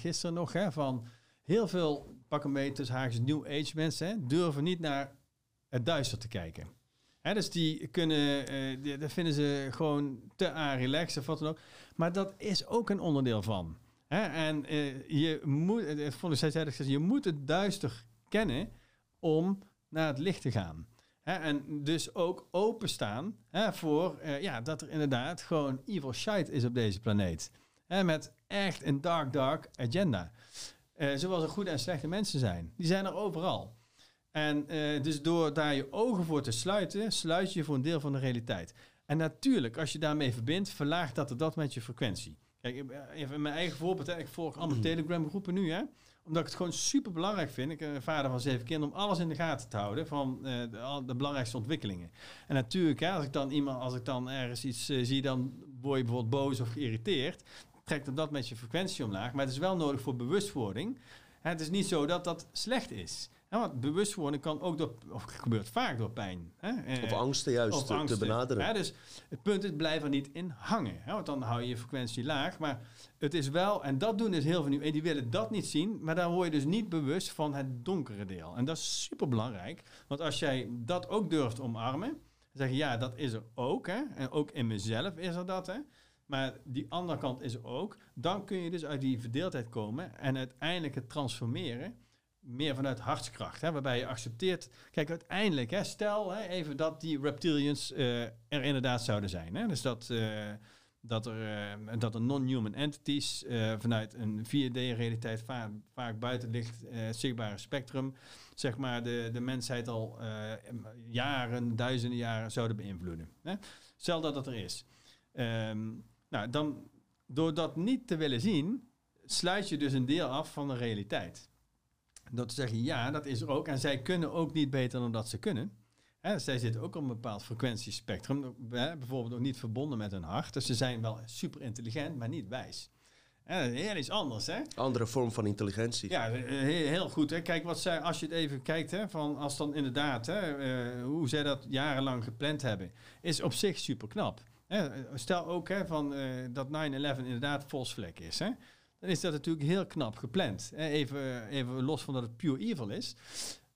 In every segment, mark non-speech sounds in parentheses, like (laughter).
gisteren nog, hè, van heel veel, pak een beetje tussen haakjes New Age mensen, hè, durven niet naar het duister te kijken. Hè, dus die kunnen, eh, dat vinden ze gewoon te aan relaxed of wat dan ook. Maar dat is ook een onderdeel van. Hè? En eh, je moet, eh, vond ik, je moet het duister kennen om naar het licht te gaan. Hè? En dus ook openstaan hè, voor ja, dat er inderdaad gewoon evil shite is op deze planeet. Hè? Met echt een dark, dark agenda. Eh, zoals er goede en slechte mensen zijn. Die zijn er overal. En eh, dus door daar je ogen voor te sluiten, sluit je voor een deel van de realiteit. En natuurlijk, als je daarmee verbindt, verlaagt dat dat met je frequentie. Kijk, eh, even mijn eigen voorbeeld. Hè. Ik volg allemaal Telegram groepen nu, hè. Omdat ik het gewoon super belangrijk vind. Ik ben een vader van zeven kinderen om alles in de gaten te houden van de, belangrijkste ontwikkelingen. En natuurlijk, hè, als ik dan iemand, als ik dan ergens iets zie, dan word je bijvoorbeeld boos of geïrriteerd. Trekt dan dat met je frequentie omlaag. Maar het is wel nodig voor bewustwording. Het is niet zo dat dat slecht is. Want bewustwording kan ook door, of gebeurt vaak door pijn. Eh, Of angsten juist of te- benaderen. Dus het punt is, blijf er niet in hangen. Want dan hou je je frequentie laag. Maar het is wel, en dat doen dus heel veel nu, en die willen dat niet zien. Maar dan word je dus niet bewust van het donkere deel. En dat is super belangrijk. Want als jij dat ook durft omarmen, dan zeg je ja, dat is er ook. Hè? En ook in mezelf is er dat. Hè? Maar die andere kant is ook. Dan kun je dus uit die verdeeldheid komen en uiteindelijk het transformeren meer vanuit hartskracht. Hè, waarbij je accepteert. Kijk, uiteindelijk, hè, stel hè, even dat die reptilians eh, er inderdaad zouden zijn. Hè, dus dat, eh, dat er, eh, dat er non-human entities vanuit een 4D-realiteit vaak, vaak buiten eh, zichtbare spectrum, zeg maar, de, de mensheid al jaren, duizenden jaren zouden beïnvloeden. Hè. Stel dat dat er is. Ehm, nou, dan, door dat niet te willen zien, sluit je dus een deel af van de realiteit. Door te zeggen, ja, dat is er ook. En zij kunnen ook niet beter dan dat ze kunnen. Hè, zij zitten ook op een bepaald frequentiespectrum. Hè, bijvoorbeeld ook niet verbonden met hun hart. Dus ze zijn wel super intelligent, maar niet wijs. Dat is heel iets anders, hè? Andere vorm van intelligentie. Ja, heel, heel goed. Hè. Kijk, wat zij, als je het even kijkt, hè, van als dan inderdaad, hè, eh, hoe zij dat jarenlang gepland hebben, is op zich super knap. Stel ook hè, van, eh, dat 9-11 inderdaad volsvlek is. Hè. Dan is dat natuurlijk heel knap gepland. Hè. Even, even los van dat het pure evil is.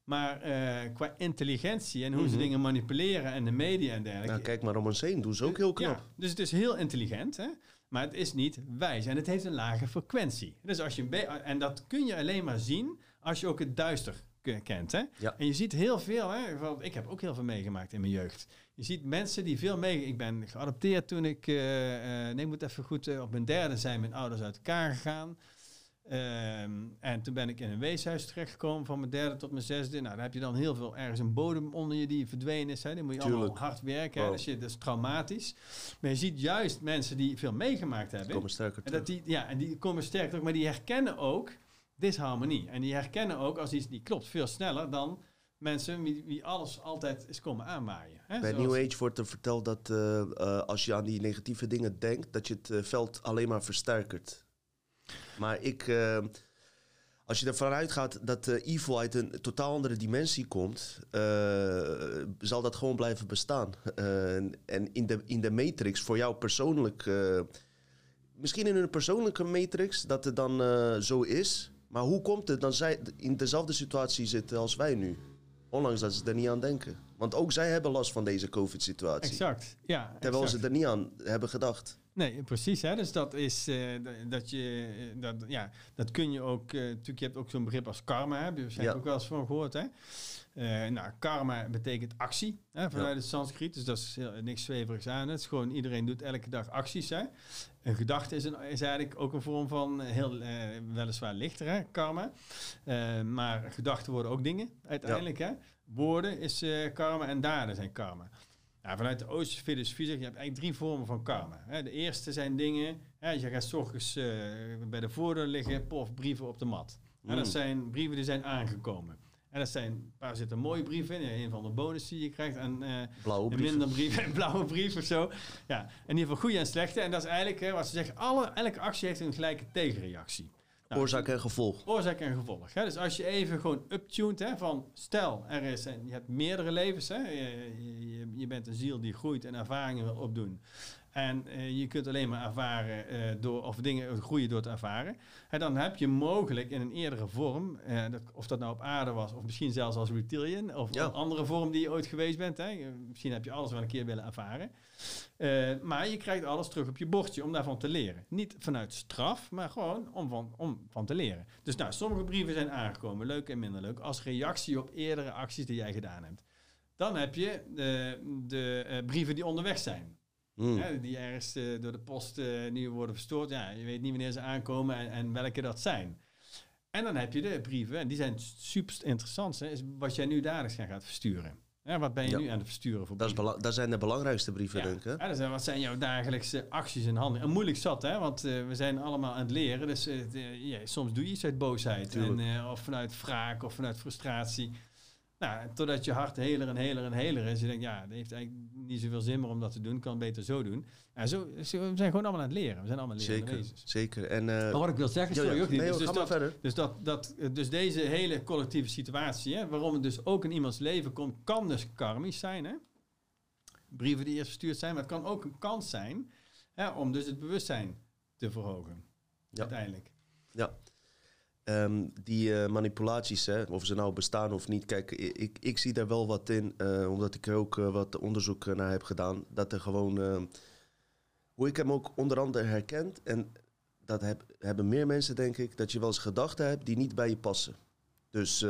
Maar eh, qua intelligentie en hoe ze dingen manipuleren en de media en dergelijke. Nou, kijk maar om ons heen, doen ze ook heel knap. Ja, dus het is heel intelligent, hè? maar het is niet wijs. En het heeft een lage frequentie. Dus als je en dat kun je alleen maar zien als je ook het duister kent. Hè? Ja. En je ziet heel veel, hè? ik heb ook heel veel meegemaakt in mijn jeugd. Je ziet mensen die veel mee. Ik ben geadopteerd toen ik, eh, nee, ik moet even goed, eh, op mijn derde zijn mijn ouders uit elkaar gegaan. Ehm, en toen ben ik in een weeshuis terechtgekomen van mijn derde tot mijn zesde. Nou, dan heb je dan heel veel ergens een bodem onder je die verdwenen is. Hè. Dan moet je allemaal hard werken. Wow. Dus je, dat is traumatisch. Maar je ziet juist mensen die veel meegemaakt hebben. komen sterker en dat die, ja, en die komen sterker terug. Maar die herkennen ook disharmonie. En die herkennen ook als iets niet klopt veel sneller dan mensen wie, wie alles altijd is komen aanwaaien. Hè. Bij Zoals- New Age wordt er verteld dat eh, eh, als je aan die negatieve dingen denkt, dat je het eh, veld alleen maar versterkert. Maar ik, als je ervan uitgaat dat evil uit een totaal andere dimensie komt, zal dat gewoon blijven bestaan. En in de, in de matrix, voor jou persoonlijk, misschien in een persoonlijke matrix, dat het dan zo is. Maar hoe komt het dat zij in dezelfde situatie zitten als wij nu? Ondanks dat ze er niet aan denken. Want ook zij hebben last van deze COVID-situatie. Exact, ja. Terwijl exact. ze er niet aan hebben gedacht. Nee, precies. Hè? Dus dat is eh, dat je eh, dat, ja, dat kun je ook. eh, natuurlijk, je hebt ook zo'n begrip als karma. Hè? Heb je waarschijnlijk Ja. ook wel eens van gehoord. Hè? Eh, nou, karma betekent actie hè, vanuit Ja. het Sanskriet. Dus dat is heel, niks zweverigs aan. Het is gewoon iedereen doet elke dag acties. Hè? Een gedachte is, een, is eigenlijk ook een vorm van heel weliswaar lichter, hè? karma. Maar gedachten worden ook dingen uiteindelijk. Hè? Woorden is karma en daden zijn karma. Nou, vanuit de Oosterse filosofie zeg je, je hebt eigenlijk drie vormen van karma. De eerste zijn dingen, je gaat 's ochtends eh, bij de voordeur liggen, pof, brieven op de mat. En dat Mm. zijn brieven die zijn aangekomen. En dat zijn, een paar zitten mooie brieven in, een van de bonus die je krijgt. En eh, Blauwe een brieven. minder brieven, (laughs) een blauwe brief of zo. Ja, in ieder geval goede en slechte. En dat is eigenlijk, hè, wat ze zeggen, alle, elke actie heeft een gelijke tegenreactie. Nou, Oorzaak en gevolg. Oorzaak en gevolg. Hè? Dus als je even gewoon uptuned, hè, van stel, er is, en je hebt meerdere levens, hè? Je, je, je bent een ziel die groeit en ervaringen wil opdoen. En eh, je kunt alleen maar ervaren eh, door, of dingen groeien door te ervaren. En dan heb je mogelijk in een eerdere vorm, eh, dat- of dat nou op aarde was, of misschien zelfs als reptilian, of Ja. een andere vorm die je ooit geweest bent. Hè. Eh, Misschien heb je alles wel een keer willen ervaren. Eh, maar je krijgt alles terug op je bordje om daarvan te leren. Niet vanuit straf, maar gewoon om van, om van te leren. Dus nou, sommige brieven zijn aangekomen, leuk en minder leuk, als reactie op eerdere acties die jij gedaan hebt. Dan heb je de, de eh, brieven die onderweg zijn. Mm. Hè, die ergens eh, door de post eh, nu worden verstoord. Ja, je weet niet wanneer ze aankomen en, en welke dat zijn. En dan heb je de brieven, en die zijn super interessant, hè, is wat jij nu dadelijk gaan gaat versturen. Ja, wat ben je Ja. nu aan het versturen voor Dat, is dat zijn de belangrijkste brieven, Ja. denk ik. hè? Ja, zijn, wat zijn jouw dagelijkse acties en handelingen? En moeilijk zat, hè? Want eh, we zijn allemaal aan het leren. Dus soms doe je iets uit boosheid. En, of vanuit wraak of vanuit frustratie. Nou, totdat je hart heler en heler en heler is. Je denkt, ja, dat heeft eigenlijk niet zoveel zin meer om dat te doen. Kan het beter zo doen. En zo, zo- we zijn gewoon allemaal aan het leren. We zijn allemaal lerende Zeker, wezens. zeker. En, eh, Maar wat ik wil zeggen, ja, sorry ja. ook niet. Nee, dus, dus dat, verder. dus, dat, dat, dus deze hele collectieve situatie, hè, waarom het dus ook in iemands leven komt, kan dus karmisch zijn. Hè? Brieven die eerst verstuurd zijn, maar het kan ook een kans zijn hè, om dus het bewustzijn te verhogen. Ja. Uiteindelijk. Ehm, die eh, manipulaties, hè, of ze nou bestaan of niet, kijk, ik, ik zie daar wel wat in, eh, omdat ik er ook eh, wat onderzoek naar heb gedaan. Dat er gewoon, eh, hoe ik hem ook onder andere herkend, en dat heb, hebben meer mensen, denk ik, dat je wel eens gedachten hebt die niet bij je passen. Dus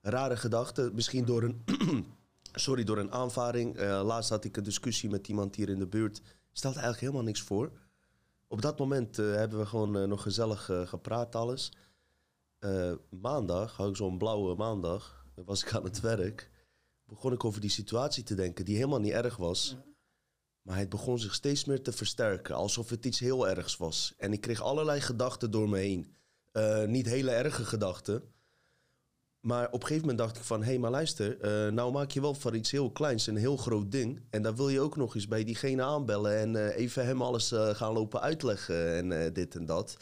rare gedachten, misschien door een, (clears throat) sorry, door een aanvaring. Laatst had ik een discussie met iemand hier in de buurt, stelt eigenlijk helemaal niks voor. Op dat moment hebben we gewoon nog gezellig gepraat, alles. Eh, maandag, had ik zo'n blauwe maandag, was ik aan het werk. Begon ik over die situatie te denken, die helemaal niet erg was. Maar het begon zich steeds meer te versterken, alsof het iets heel ergs was. En ik kreeg allerlei gedachten door me heen. Eh, niet hele erge gedachten. Maar op een gegeven moment dacht ik van... hé, hey, maar luister, eh, nou maak je wel van iets heel kleins een heel groot ding. En dan wil je ook nog eens bij diegene aanbellen... en even hem alles gaan lopen uitleggen en dit en dat.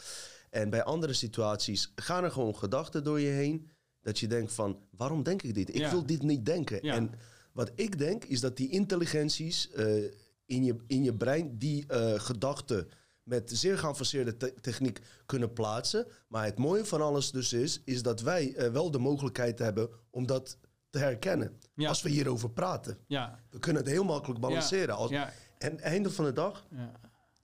En bij andere situaties gaan er gewoon gedachten door je heen... dat je denkt van, waarom denk ik dit? Ik Ja. wil dit niet denken. Ja. En wat ik denk, is dat die intelligenties eh, in, je, in je brein... die eh, gedachten met zeer geavanceerde te- techniek kunnen plaatsen. Maar het mooie van alles dus is... is dat wij eh, wel de mogelijkheid hebben om dat te herkennen. Ja. Als we hierover praten. Ja, We kunnen het heel makkelijk balanceren. Als, En einde van de dag, ja,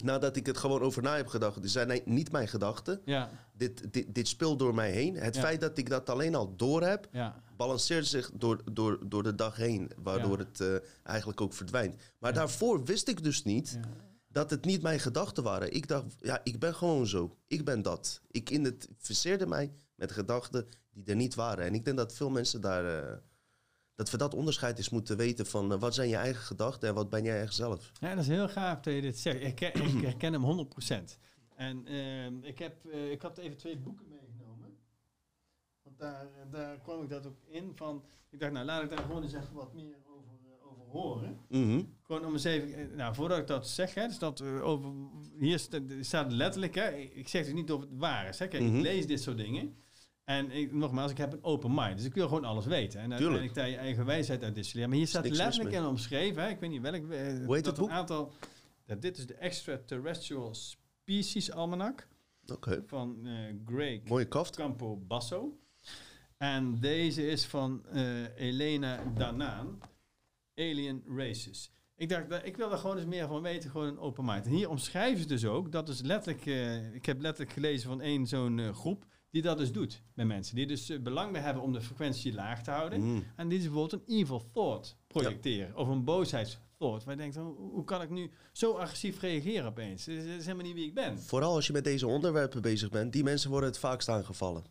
nadat ik het gewoon over na heb gedacht... dit zijn niet mijn gedachten. ja, Dit, dit, dit speelt door mij heen. Het Ja. feit dat ik dat alleen al door heb... ja. balanceert zich door, door, door de dag heen. Waardoor het eh, eigenlijk ook verdwijnt. Maar daarvoor wist ik dus niet... dat het niet mijn gedachten waren. Ik dacht, ja, ik ben gewoon zo. Ik ben dat. Ik identificeerde mij met gedachten die er niet waren. En ik denk dat veel mensen daar... eh, dat we dat onderscheid eens moeten weten van... eh, wat zijn je eigen gedachten en wat ben jij echt zelf? Ja, dat is heel gaaf dat je dit zegt. Ik, ken- ik herken hem 100%. En ehm, ik, heb, eh, ik had even twee boeken meegenomen. Want daar, daar kwam ik dat ook in van... Ik dacht, nou laat ik daar gewoon eens even wat meer over, eh, over horen. Mhm. Gewoon om eens even... eh, Nou, voordat ik dat zeg, hè, dus dat eh, over... Hier sta- staat letterlijk, hè. Ik ik zeg dus niet of het waar is. Hè. Kijk, Mhm. ik lees dit soort dingen. En ik, nogmaals, ik heb een open mind. Dus ik wil gewoon alles weten. En uiteindelijk daar je eigen wijsheid uit distilleren. Maar hier staat letterlijk in omschreven. Hè. Ik weet niet welk... eh, Hoe heet dat het boek? Een aantal... Dat dit is de Extraterrestrial Species Almanac Oké. van eh Greg Mooie kaft. Campo Basso. En deze is van eh, Elena Danaan, Alien Races. Ik dacht, ik wil er gewoon eens meer van weten, gewoon een open mind. En hier omschrijven ze dus ook, dat is letterlijk, ik heb letterlijk gelezen van één zo'n groep, die dat dus doet bij mensen. Die dus eh, belang bij hebben om de frequentie laag te houden. Mhm. En die is bijvoorbeeld een evil thought projecteren. Of een boosheidthought. Waar je denkt, hoe, hoe kan ik nu zo agressief reageren opeens? Dat is, dat is helemaal niet wie ik ben. Vooral als je met deze onderwerpen bezig bent, die mensen worden het vaakst aangevallen.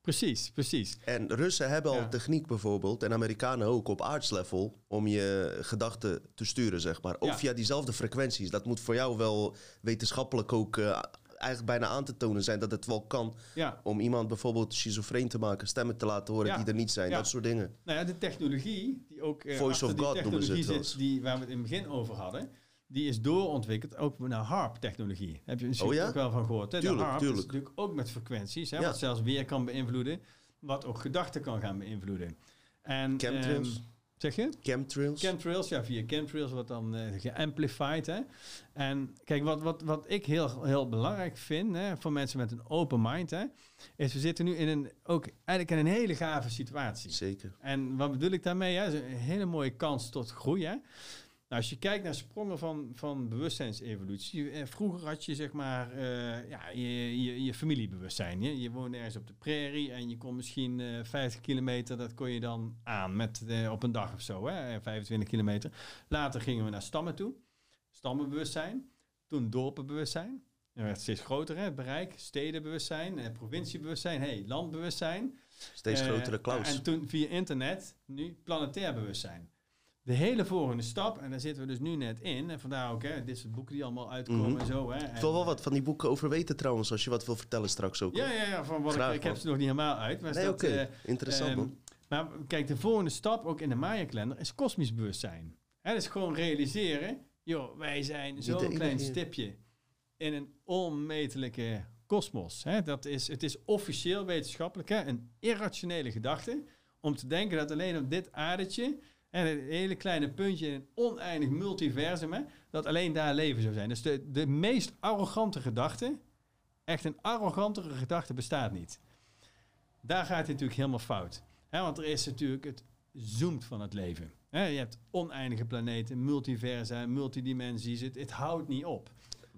Precies, precies. En Russen hebben al techniek bijvoorbeeld, en Amerikanen ook op aardslevel, om je gedachten te sturen, zeg maar. Ook Ja. via diezelfde frequenties. Dat moet voor jou wel wetenschappelijk ook eh, eigenlijk bijna aan te tonen zijn dat het wel kan. Ja, Om iemand bijvoorbeeld schizofreen te maken, stemmen te laten horen Ja. die er niet zijn. Ja. Dat soort dingen. Nou ja, de technologie die ook eh, Voice of God noemen ze het wel zit, die waar we het in het begin over hadden, die is doorontwikkeld ook naar HARP-technologie. Heb je misschien Oh ook wel van gehoord? Hè? Tuurlijk, de HARP tuurlijk. is natuurlijk ook met frequenties, hè, wat zelfs weer kan beïnvloeden, wat ook gedachten kan gaan beïnvloeden. En, Chemtrails. ehm, Zeg je? Chemtrails. Chemtrails, ja, via chemtrails wordt dan uh, geamplified. Hè? En kijk, wat, wat, wat ik heel, heel belangrijk vind hè, voor mensen met een open mind, hè, is we zitten nu in een, ook eigenlijk in een hele gave situatie. Zeker. En wat bedoel ik daarmee? Hè? Een hele mooie kans tot groei. Hè? Nou, als je kijkt naar sprongen van, van bewustzijnsevolutie. Eh, vroeger had je zeg maar uh, ja, je, je, je, familiebewustzijn. Je, je woonde ergens op de prairie en je kon misschien uh, eh, 50 kilometer, dat kon je dan aan met, op een dag of zo, hè, 25 kilometer. Later gingen we naar stammen toe, stammenbewustzijn. Toen dorpenbewustzijn. Dat werd steeds groter, hè, het bereik. Stedenbewustzijn, provinciebewustzijn, hey, landbewustzijn. Steeds grotere clouds. En toen via internet, nu planetair bewustzijn de hele volgende stap, en daar zitten we dus nu net in. En vandaar ook hè, dit soort boeken die allemaal uitkomen mm en zo. Hè. Ik wil wel wat van die boeken over weten trouwens, als je wat wil vertellen straks ook. Ja, ja, ja van wat ik, ik heb ze nog niet helemaal uit. Maar nee, oké. Okay. Uh, Interessant um. Maar kijk, de volgende stap, ook in de Maya-kalender, is kosmisch bewustzijn. Hè, dat is gewoon realiseren, joh, wij zijn zo'n klein stipje in een onmetelijke kosmos. Dat is, het is officieel wetenschappelijk hè, een irrationele gedachte om te denken dat alleen op dit aardetje en een hele kleine puntje in een oneindig multiversum, hè, dat alleen daar leven zou zijn. Dus de, de meest arrogante gedachte, echt een arrogantere gedachte bestaat niet. Daar gaat het natuurlijk helemaal fout. Hè, want er is natuurlijk het zoomt van het leven. Hè, je hebt oneindige planeten, multiversa, multidimensies. Het, het houdt niet op.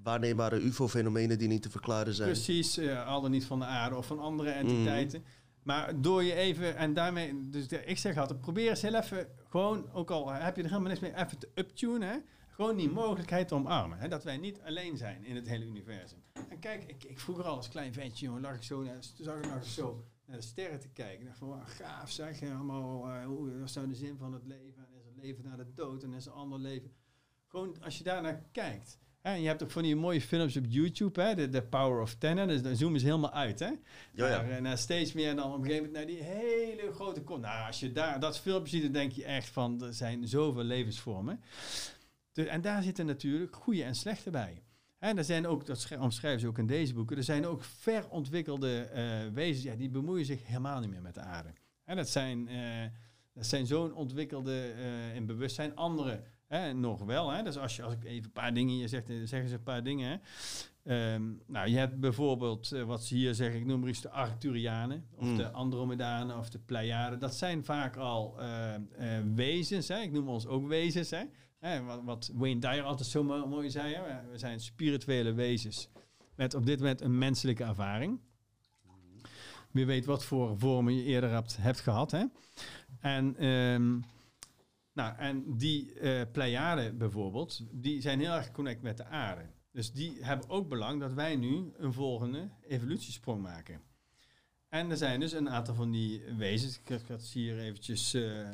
Waarneembare UFO-fenomenen die niet te verklaren zijn. Precies, uh, al dan niet van de aarde of van andere entiteiten. Mm. Maar door je even, en daarmee, dus ik zeg altijd, probeer eens heel even, gewoon, ook al heb je er helemaal niks mee, even te uptunen, hè? gewoon die mogelijkheid te omarmen. Hè? Dat wij niet alleen zijn in het hele universum. En kijk, ik, ik vroeger al als klein ventje, jongen, lag ik zo, zag ik nog zo naar de sterren te kijken. Ik dacht van, wow, gaaf zeg, allemaal, uh, hoe, wat is nou de zin van het leven? En is het leven na de dood en is er een ander leven? Gewoon, als je daarnaar kijkt, en je hebt ook van die mooie films op YouTube, hè? De, Power of Ten. Dus dan zoomen ze helemaal uit. Hè? Ja, ja. Naar, naar steeds meer en dan op een gegeven moment naar die hele grote kom. Nou, als je daar dat filmpje ziet, dan denk je echt van er zijn zoveel levensvormen. En daar zitten natuurlijk goede en slechte bij. En er zijn ook, dat omschrijven ze ook in deze boeken, er zijn ook verontwikkelde uh, wezens, ja, die bemoeien zich helemaal niet meer met de aarde. En dat zijn, uh, dat zijn zo'n ontwikkelde in bewustzijn. Andere Hè, nog wel. Hè? Dus als, je, als ik even een paar dingen je zegt, zeggen ze een paar dingen. Hè? Ehm, nou, je hebt bijvoorbeeld uh, wat ze hier zeggen, ik noem maar eens de Arcturianen, of mm. de Andromedanen, of de Pleiaden. Dat zijn vaak al uh, uh, wezens. Hè? Ik noem ons ook wezens. Hè? hè wat, wat, Wayne Dyer altijd zo mooi zei: hè? we zijn spirituele wezens met op dit moment een menselijke ervaring. Wie weet wat voor vormen je eerder hebt, hebt gehad. Hè? En um, nou, en die uh, Pleiaden bijvoorbeeld, die zijn heel erg connect met de aarde. Dus die hebben ook belang dat wij nu een volgende evolutiesprong maken. En er zijn dus een aantal van die wezens, ik heb het hier eventjes uh,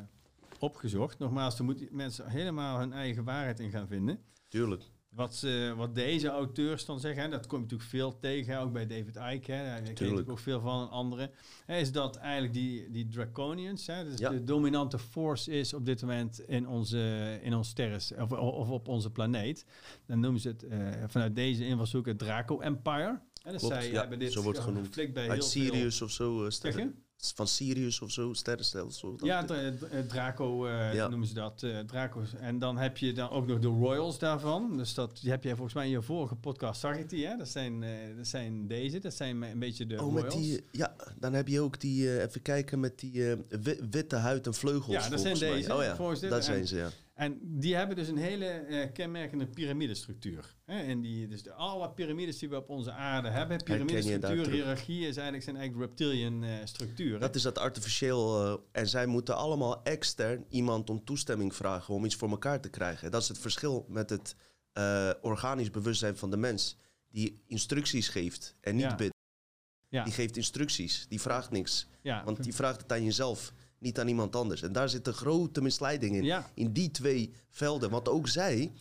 opgezocht. Nogmaals, daar moeten mensen helemaal hun eigen waarheid in gaan vinden. Tuurlijk. Wat, uh, wat deze auteurs dan zeggen, hè, dat komt natuurlijk veel tegen, ook bij David Icke, hè, daar ken ik ook veel van, anderen, hè, is dat eigenlijk die, die Draconians, hè, dus de dominante force is op dit moment in onze, in ons sterren, of, of op onze planeet. Dan noemen ze het uh, vanuit deze invalshoek het Draco Empire. En dus zij ja, hebben dit zo wordt genoemd. Bij Uit Sirius veel... of zo. Uh, van Sirius of zo, sterrenstelsel. Ja, Draco uh, noemen ze dat. Uh, Draco's. En dan heb je dan ook nog de Royals daarvan. Dus dat die heb je volgens mij in je vorige podcast, zag ik die. Hè? Dat, zijn, uh, dat zijn deze, dat zijn een beetje de oh, Royals. Met die, ja, dan heb je ook die, even kijken, met die witte huid en vleugels. Ja, dat zijn deze. Oh ja, dat zijn ze, ja. En die hebben dus een hele uh, kenmerkende piramidestructuur. Hè? En die, dus de, alle piramides die we op onze aarde hebben, piramidestructuur, hiërarchie, is eigenlijk, zijn eigenlijk reptilian uh, structuur. Dat is dat artificieel. Uh, en zij moeten allemaal extern iemand om toestemming vragen om iets voor elkaar te krijgen. Dat is het verschil met het organisch bewustzijn van de mens. Die instructies geeft en niet ja. bidt. Ja. Die geeft instructies, die vraagt niks. Ja. Want die vraagt het aan jezelf niet aan iemand anders. En daar zit een grote misleiding in. In die twee velden. Want ook zij,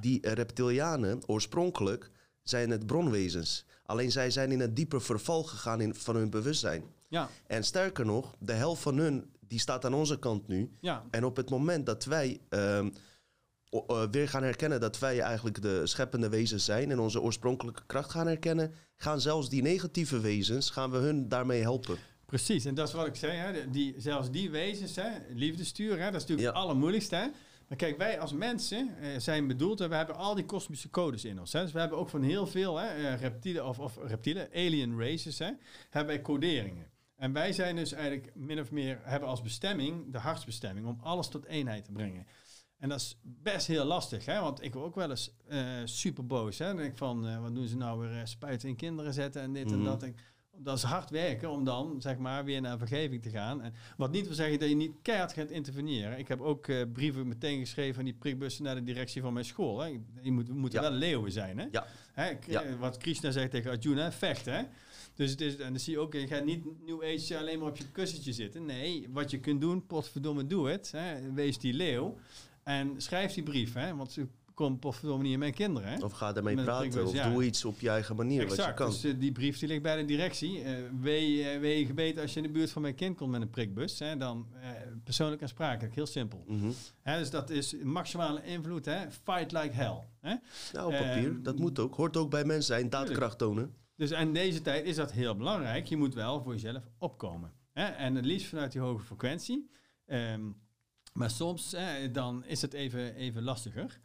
die reptilianen, oorspronkelijk zijn het bronwezens. Alleen zij zijn in een dieper verval gegaan in, van hun bewustzijn. Ja. En sterker nog, de helft van hun die staat aan onze kant nu. Ja. En op het moment dat wij ehm, uh, weer gaan herkennen dat wij eigenlijk de scheppende wezens zijn en onze oorspronkelijke kracht gaan herkennen, gaan zelfs die negatieve wezens, gaan we hun daarmee helpen. Precies, en dat is wat ik zei. Hè, die, zelfs die wezens, hè, liefde sturen, hè, dat is natuurlijk Ja. het allermoeilijkste. Hè. Maar kijk, wij als mensen eh, zijn bedoeld en we hebben al die kosmische codes in ons. Hè. Dus we hebben ook van heel veel hè, eh, reptielen of, of reptielen, alien races, hè, hebben wij coderingen. En wij zijn dus eigenlijk min of meer, hebben als bestemming, de hartsbestemming, om alles tot eenheid te brengen. En dat is best heel lastig, hè? want ik word ook wel eens eh, super boos. Hè? Dan denk ik van, eh, wat doen ze nou weer, spuiten in kinderen zetten en dit en Mhm. dat. Dat is hard werken om dan, zeg maar, weer naar vergeving te gaan. En wat niet wil zeggen dat je niet keihard gaat interveneren. Ik heb ook eh, brieven meteen geschreven aan die prikbussen naar de directie van mijn school. Hè? Je moet, we moeten Ja. wel leeuwen zijn, hè? Ja. Hè? Ja. eh, Wat Krishna zegt tegen Arjuna, vechten, hè? Dus het is, en dan zie je ook, je gaat niet New Age alleen maar op je kussentje zitten. Nee, wat je kunt doen, potverdomme doe het. Hè? Wees die leeuw. En schrijf die brief, hè? want komen potverdomme niet in mijn kinderen. Hè? Of ga een praten. Of ja. doe iets op je eigen manier wat je kan. dus eh, die brief die ligt bij de directie. Eh wee, wee je gebeten als je in de buurt van mijn kind komt met een prikbus. Hè? Dan persoonlijk aansprakelijk, heel simpel. Mhm. Hè? Dus dat is maximale invloed. Hè? Fight like hell. Hè? Nou, op papier. Ehm, dat moet ook. Hoort ook bij mens zijn. Daadkracht tonen. Dus in deze tijd is dat heel belangrijk. Je moet wel voor jezelf opkomen. Hè? En het liefst vanuit die hoge frequentie. Ehm, maar soms dan is het even, even lastiger.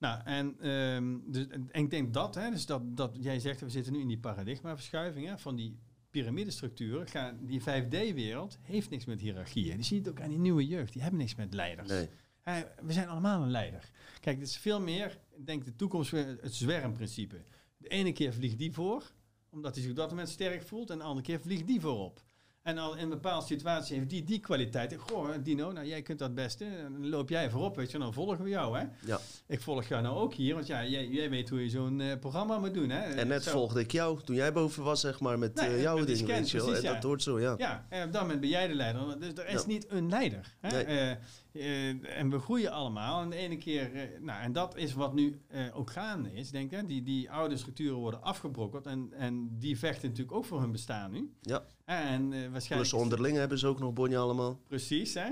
Nou, en, ehm, dus, en ik denk dat, hè, dus dat, dat jij zegt, we zitten nu in die paradigmaverschuiving hè, van die piramidestructuur. Gaan, die 5D-wereld heeft niks met hiërarchieën. Die zie je het ook aan die nieuwe jeugd. Die hebben niks met leiders. Nee. We zijn allemaal een leider. Kijk, het is veel meer, ik denk de toekomst, weer het zwermprincipe. De ene keer vliegt die voor, omdat hij zich op dat moment sterk voelt. En de andere keer vliegt die voorop. En al in een bepaalde situatie heeft die die kwaliteit. Goh, Dino, nou jij kunt dat beste. Dan loop jij voorop, weet je. Dan volgen we jou, hè. Ja. Ik volg jou nou ook hier, want ja, jij, jij weet hoe je zo'n eh, programma moet doen, hè. En net Zo. volgde ik jou toen jij boven was, zeg maar, met Nee, eh, met jouw dingen. scan, weet je wel. precies, En ja. dat hoort zo, ja. Ja, en op dat moment ben jij de leider. Dus er is Ja. niet een leider. Hè? Nee. Eh, eh, en we groeien allemaal. En de ene keer, eh, nou, en dat is wat nu eh, ook gaande is, denk ik. Die, die oude structuren worden afgebrokkeld. En, en die vechten natuurlijk ook voor hun bestaan nu. Ja. En eh, waarschijnlijk. Plus onderling hebben ze ook nog bonje allemaal. Precies, hè.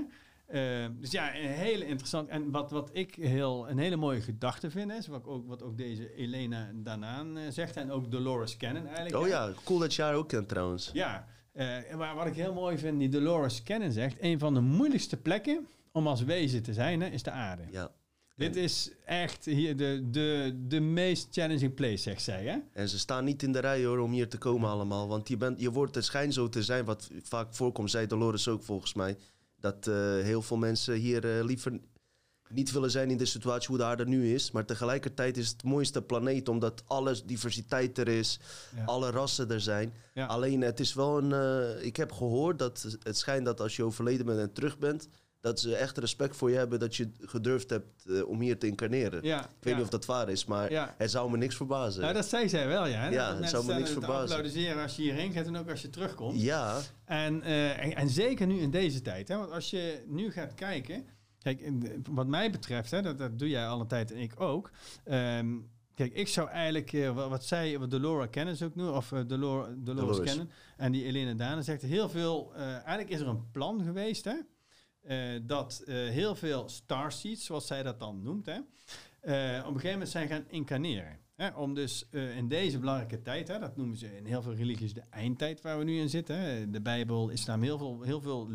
Eh, dus ja, een hele interessant. En wat, wat ik heel, een hele mooie gedachte vind, is wat ook, wat ook deze Elena Danaan eh, zegt. En ook Dolores Cannon eigenlijk. Oh ja, cool dat je haar ook kent trouwens. Ja, eh, maar wat ik heel mooi vind, die Dolores Cannon zegt, een van de moeilijkste plekken om als wezen te zijn, hè, is de aarde. Ja. Dit is echt hier de, de, de meest challenging place, zegt zij. Hè? En ze staan niet in de rij hoor om hier te komen allemaal. Want je, bent, je wordt het schijn zo te zijn, wat vaak voorkomt, zei Dolores ook volgens mij. Dat eh, heel veel mensen hier eh, liever niet willen zijn in de situatie hoe de aarde nu is. Maar tegelijkertijd is het het mooiste planeet, omdat alle diversiteit er is, Ja. alle rassen er zijn. Ja. Alleen het is wel een. eh, ik heb gehoord dat het schijnt dat als je overleden bent en terug bent, dat ze echt respect voor je hebben dat je gedurfd hebt eh, om hier te incarneren. Ja, Ik weet ja. niet of dat waar is, maar Ja. het zou me niks verbazen. Nou, dat zei zij wel, ja. Ja, Dat het zou me niks verbazen. applaudisseren als je hierheen gaat en ook als je terugkomt. Ja, En, eh, en, en zeker nu in deze tijd. Hè? Want als je nu gaat kijken... Kijk, wat mij betreft, hè, dat, dat doe jij al een tijd en ik ook... Ehm, kijk, ik zou eigenlijk... eh, wat, zij, wat Delora Cannon ook nu... Of eh, Delora, Dolores, Dolores. Cannon en die Elena Dane zegt... Heel veel... eigenlijk is er een plan geweest, hè... eh, dat eh, heel veel starseeds, zoals zij dat dan noemt... Hè, eh, op een gegeven moment zijn gaan incarneren. Hè, om dus in deze belangrijke tijd, hè, dat noemen ze in heel veel religies de eindtijd waar we nu in zitten. Hè. De Bijbel, islam, heel veel, heel veel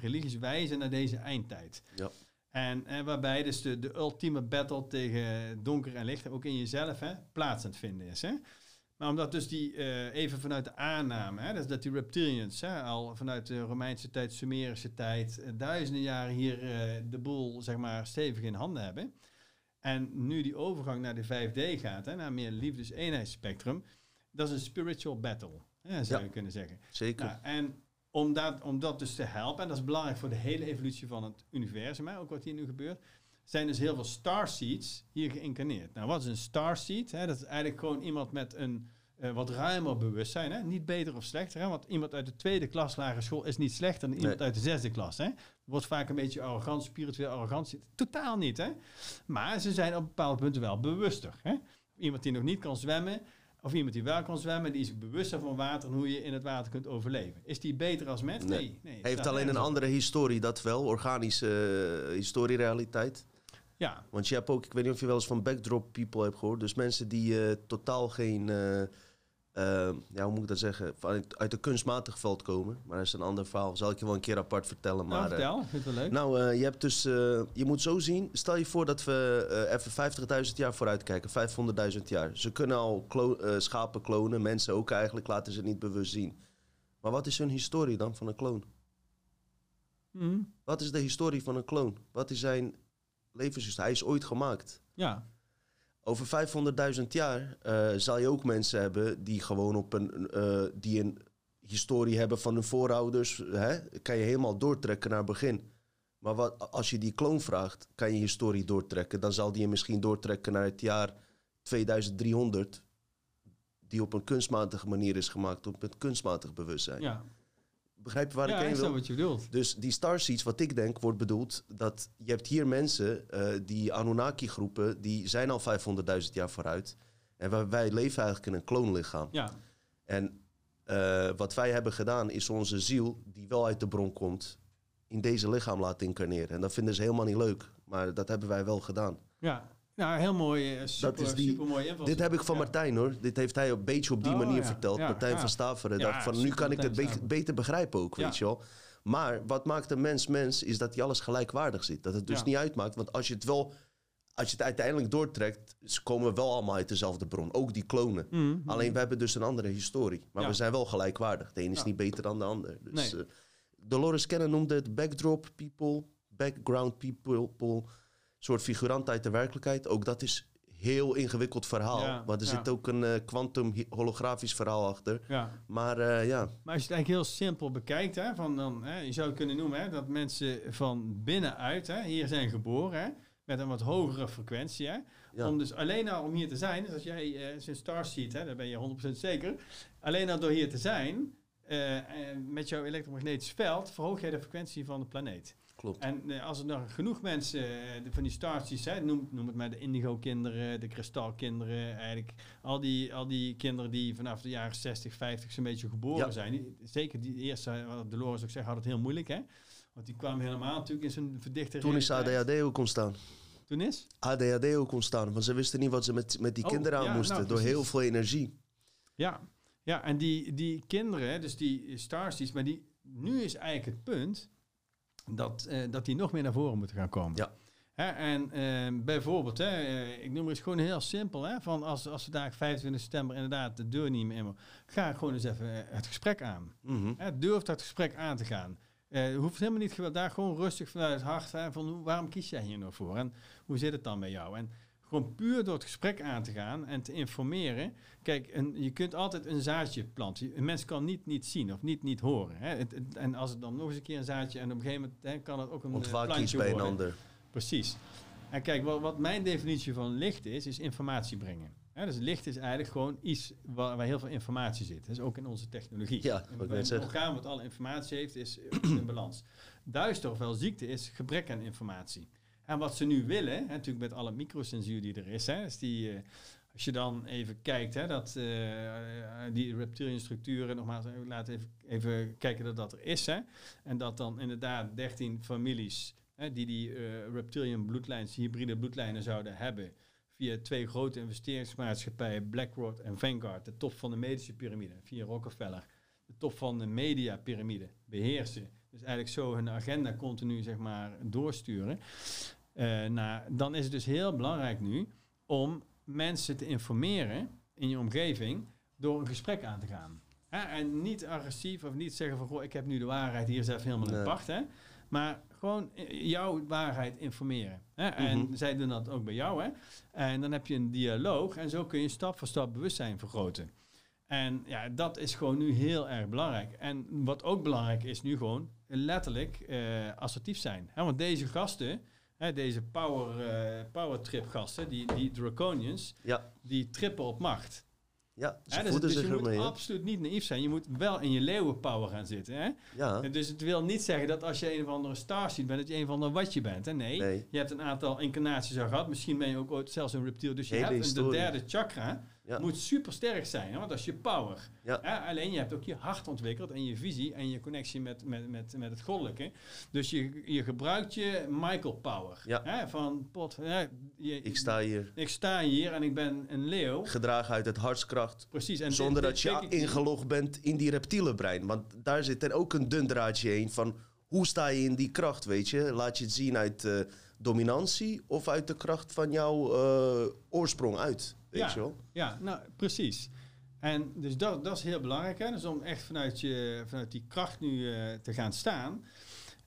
religies wijzen naar deze eindtijd. Ja. En, en waarbij dus de, de ultieme battle tegen donker en licht, ook in jezelf, hè, plaats aan het vinden is. Hè. Maar omdat dus die, eh, even vanuit de aanname, hè, dat die reptilians hè, al vanuit de Romeinse tijd, Sumerische tijd, eh, duizenden jaren hier eh, de boel zeg maar stevig in handen hebben. En nu die overgang naar de 5D gaat, hè, naar meer liefdes-eenheidsspectrum, dat is een spiritual battle, hè, zou Ja. je kunnen zeggen. zeker. Nou, en om dat, om dat dus te helpen, en dat is belangrijk voor de hele evolutie van het universum, hè, ook wat hier nu gebeurt, zijn dus heel veel starseeds hier geïncarneerd. Nou, wat is een starseed? Hè? Dat is eigenlijk gewoon iemand met een eh, wat ruimer bewustzijn. Hè? Niet beter of slechter, hè? want iemand uit de tweede klas lagere school is niet slechter dan iemand Nee. uit de zesde klas. Hè? Wordt vaak een beetje arrogant, spiritueel arrogant. Totaal niet, hè? Maar ze zijn op bepaalde punten wel bewuster. Hè? Iemand die nog niet kan zwemmen, of iemand die wel kan zwemmen, die is bewuster van water en hoe je in het water kunt overleven. Is die beter als mens? Nee. Nee. Heeft alleen een andere historie, dat wel. Organische uh, historierealiteit. Ja, Want je hebt ook, ik weet niet of je wel eens van backdrop people hebt gehoord. Dus mensen die eh, totaal geen eh, eh, ja, hoe moet ik dat zeggen, uit, uit een kunstmatig veld komen. Maar dat is een ander verhaal. Zal ik je wel een keer apart vertellen. Maar, vertel. Vind het wel leuk. nou, je hebt dus, je moet zo zien. Stel je voor dat we even 50.000 jaar vooruit kijken, 500.000 jaar. Ze kunnen al klo- schapen klonen, mensen ook eigenlijk, laten ze het niet bewust zien. Maar wat is hun historie dan van een kloon? Mhm. Wat is de historie van een kloon? Wat is zijn levenshistorie? Hij is ooit gemaakt. Ja. Over 500.000 jaar eh, zal je ook mensen hebben die gewoon op een, eh, die een historie hebben van hun voorouders. Hè? Kan je helemaal doortrekken naar het begin. Maar wat, als je die kloon vraagt, kan je historie doortrekken. Dan zal die je misschien doortrekken naar het jaar 2300. Die op een kunstmatige manier is gemaakt, op een kunstmatig bewustzijn. Ja, Begrijp je waar ja ik heen wil? wat je bedoelt. Dus die starseeds, wat ik denk, wordt bedoeld dat je hebt hier mensen, eh, die Anunnaki-groepen, die zijn al 500.000 jaar vooruit. En wij, wij leven eigenlijk in een kloonlichaam. Ja, En eh, wat wij hebben gedaan, is onze ziel, die wel uit de bron komt, in deze lichaam laten incarneren. En dat vinden ze helemaal niet leuk. Maar dat hebben wij wel gedaan. ja. Nou, heel mooi. eh, Super, is die-. Dit heb ik van Ja. Martijn hoor. Dit heeft hij een beetje op die Oh, manier ja. verteld. Ja, Martijn van Staveren. Dacht van, nu kan ik het be- beter begrijpen ook, weet je wel. Maar wat maakt een mens mens, is dat hij alles gelijkwaardig ziet. Dat het dus niet uitmaakt. Want als je het wel, als je het uiteindelijk doortrekt, ze komen we wel allemaal uit dezelfde bron. Ook die klonen. Mhm. Alleen we hebben dus een andere historie. Maar Ja. we zijn wel gelijkwaardig. De een is Ja. niet beter dan de ander. Dus, Nee. eh, Dolores Cannon noemde het backdrop people, background people, soort figurant uit de werkelijkheid. Ook dat is heel ingewikkeld verhaal. Ja, want er ja. zit ook een eh, quantum hi- holografisch verhaal achter. Ja. Maar eh, ja, Maar als je het eigenlijk heel simpel bekijkt, hè, van dan, hè, je zou het kunnen noemen hè, dat mensen van binnenuit hè, hier zijn geboren hè, met een wat hogere frequentie. Hè, ja. Om dus alleen al om hier te zijn, dus als jij uh, zo'n starseed, hè, daar ben je 100% zeker, alleen al door hier te zijn, eh, met jouw elektromagnetisch veld, verhoog jij de frequentie van de planeet. Klopt. En eh, als er nog genoeg mensen eh, van die starseeds zijn, noem, noem het maar de indigo-kinderen, de kristalkinderen, eigenlijk al die, al die kinderen die vanaf de jaren 60, 50 zo'n beetje geboren Ja. zijn. Die, zeker die eerste, wat Dolores ook zegt, had het heel moeilijk, hè? Want die kwamen helemaal natuurlijk in zo'n verdichte Toen is. ADHD ook ontstaan. Toen is? ADHD ook ontstaan. Want ze wisten niet wat ze met, met die Oh, kinderen aan ja, moesten. nou, door heel veel energie. Ja, ja en die, die kinderen, hè, dus die starseeds, maar die, nu is eigenlijk het punt dat, eh, dat die nog meer naar voren moeten gaan komen. Ja. Hè, en eh, bijvoorbeeld, hè, eh, ik noem het gewoon heel simpel, hè, van als, als we daar 25 september inderdaad de deur niet meer in, ga gewoon eens even het gesprek aan. Hè, durf dat gesprek aan te gaan. Hoeft helemaal niet geweld, daar gewoon rustig vanuit het hart hè, van waarom kies jij hier nou voor en hoe zit het dan bij jou? En gewoon puur door het gesprek aan te gaan en te informeren. Kijk, een, je kunt altijd een zaadje planten. Een mens kan niet, niet zien of niet, niet horen. Hè. Het, het- en als het dan nog eens een keer een zaadje en op een gegeven moment hè, kan het ook een eh, Ontwaak iets plantje bij een ander. Precies. En kijk, wat, wat mijn definitie van licht is, is informatie brengen. Hè, dus licht is eigenlijk gewoon iets waar, waar heel veel informatie zit. Dat is ook in onze technologie. Ja, wat een zeg. orgaan wat alle informatie heeft, is in balans. (clears throat) Duister, ofwel ziekte, is gebrek aan informatie. En wat ze nu willen, hè, natuurlijk met alle microcensuur die er is, hè, is die, eh, als je dan even kijkt, hè, dat eh, die reptilian structuren, nogmaals, eh, laten even, even kijken dat dat er is. Hè, en dat dan inderdaad 13 families hè, die die eh, reptilian bloedlijnen, hybride bloedlijnen zouden hebben, via twee grote investeringsmaatschappijen, BlackRock en Vanguard, de top van de medische piramide, via Rockefeller, de top van de mediapiramide, beheersen. Dus eigenlijk zo hun agenda continu zeg maar doorsturen. Eh, nou, dan is het dus heel belangrijk nu om mensen te informeren in je omgeving door een gesprek aan te gaan. Hè, en niet agressief of niet zeggen van goh, ik heb nu de waarheid, hier is even helemaal in Nee. pacht. Hè? Maar gewoon jouw waarheid informeren. Hè? En Mhm. zij doen dat ook bij jou. Hè? En dan heb je een dialoog en zo kun je stap voor stap bewustzijn vergroten. En ja, dat is gewoon nu heel erg belangrijk. En wat ook belangrijk is nu gewoon letterlijk eh, assertief zijn. Hè? Want deze gasten, hè, deze power, eh, power trip gasten, die, die draconians, Ja, die trippen op macht. ja ze Hè, dus dus je moet absoluut niet naïef zijn. Je moet wel in je leeuwenpower gaan zitten. Hè? Ja, En Dus het wil niet zeggen dat als je een of andere starseed bent, dat je een of ander watje bent. Hè? Nee, Nee. je hebt een aantal incarnaties al gehad. Misschien ben je ook ooit zelfs een reptiel. Dus je Hele hebt een, de derde chakra. Ja. moet super sterk zijn, hè, want dat is je power. Ja. Hè, alleen je hebt ook je hart ontwikkeld en je visie en je connectie met, met, met, met het goddelijke. Dus je, je gebruikt je Michael power. Ja. Hè, van pot, hè, je, Ik sta hier ik sta hier en ik ben een leeuw. gedragen uit het hartskracht. Precies. En Zonder dit- dat je ingelogd bent in die reptiele brein. Want daar zit er ook een dun draadje heen van hoe sta je in die kracht, weet je? Laat je het zien uit eh, dominantie of uit de kracht van jouw eh, oorsprong uit, weet Ja. je wel? Ja, nou precies. En dus dat, dat is heel belangrijk. Hè? Dus om echt vanuit, je, vanuit die kracht nu eh, te gaan staan.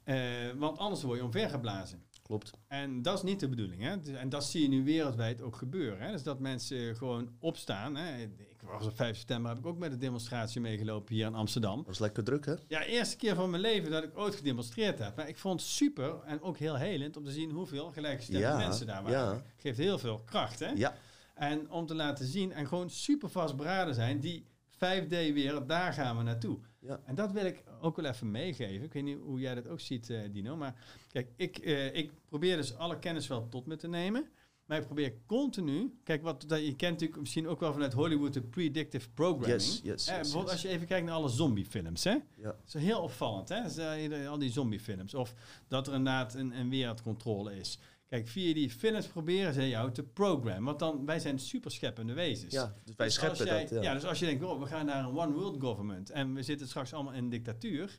Eh, want anders word je omvergeblazen. Klopt. En dat is niet de bedoeling. Hè? Dus- En dat zie je nu wereldwijd ook gebeuren. Hè? Dus dat mensen gewoon opstaan. Hè? Ik was op 5 september, heb ik ook met een demonstratie meegelopen hier in Amsterdam. Was lekker druk, hè? Ja, eerste keer van mijn leven dat ik ooit gedemonstreerd heb. Maar ik vond het super en ook heel helend om te zien hoeveel gelijkgestemde Ja, mensen daar waren. ja. Geeft heel veel kracht, hè? Ja, En om te laten zien en gewoon super vastberaden zijn, die 5D-wereld, daar gaan we naartoe. Ja. En dat wil ik ook wel even meegeven. Ik weet niet hoe jij dat ook ziet, eh, Dino. Maar kijk, ik, eh, ik probeer dus alle kennis wel tot me te nemen. Maar ik probeer continu... Kijk, wat, dat, je kent natuurlijk misschien ook wel vanuit Hollywood de predictive programming. yes, yes, Eh, bijvoorbeeld yes. als je even kijkt naar alle zombiefilms, hè? Ja. Dat is heel opvallend, hè? Eh, al die zombiefilms. Of dat er inderdaad een, een wereldcontrole is. Kijk, via die films proberen ze jou te programmen. Want dan, wij zijn super scheppende wezens. Ja, dus wij Dus scheppen jij- dat. Ja. Ja. dus als je denkt, oh, we gaan naar een one world government en we zitten straks allemaal in een dictatuur.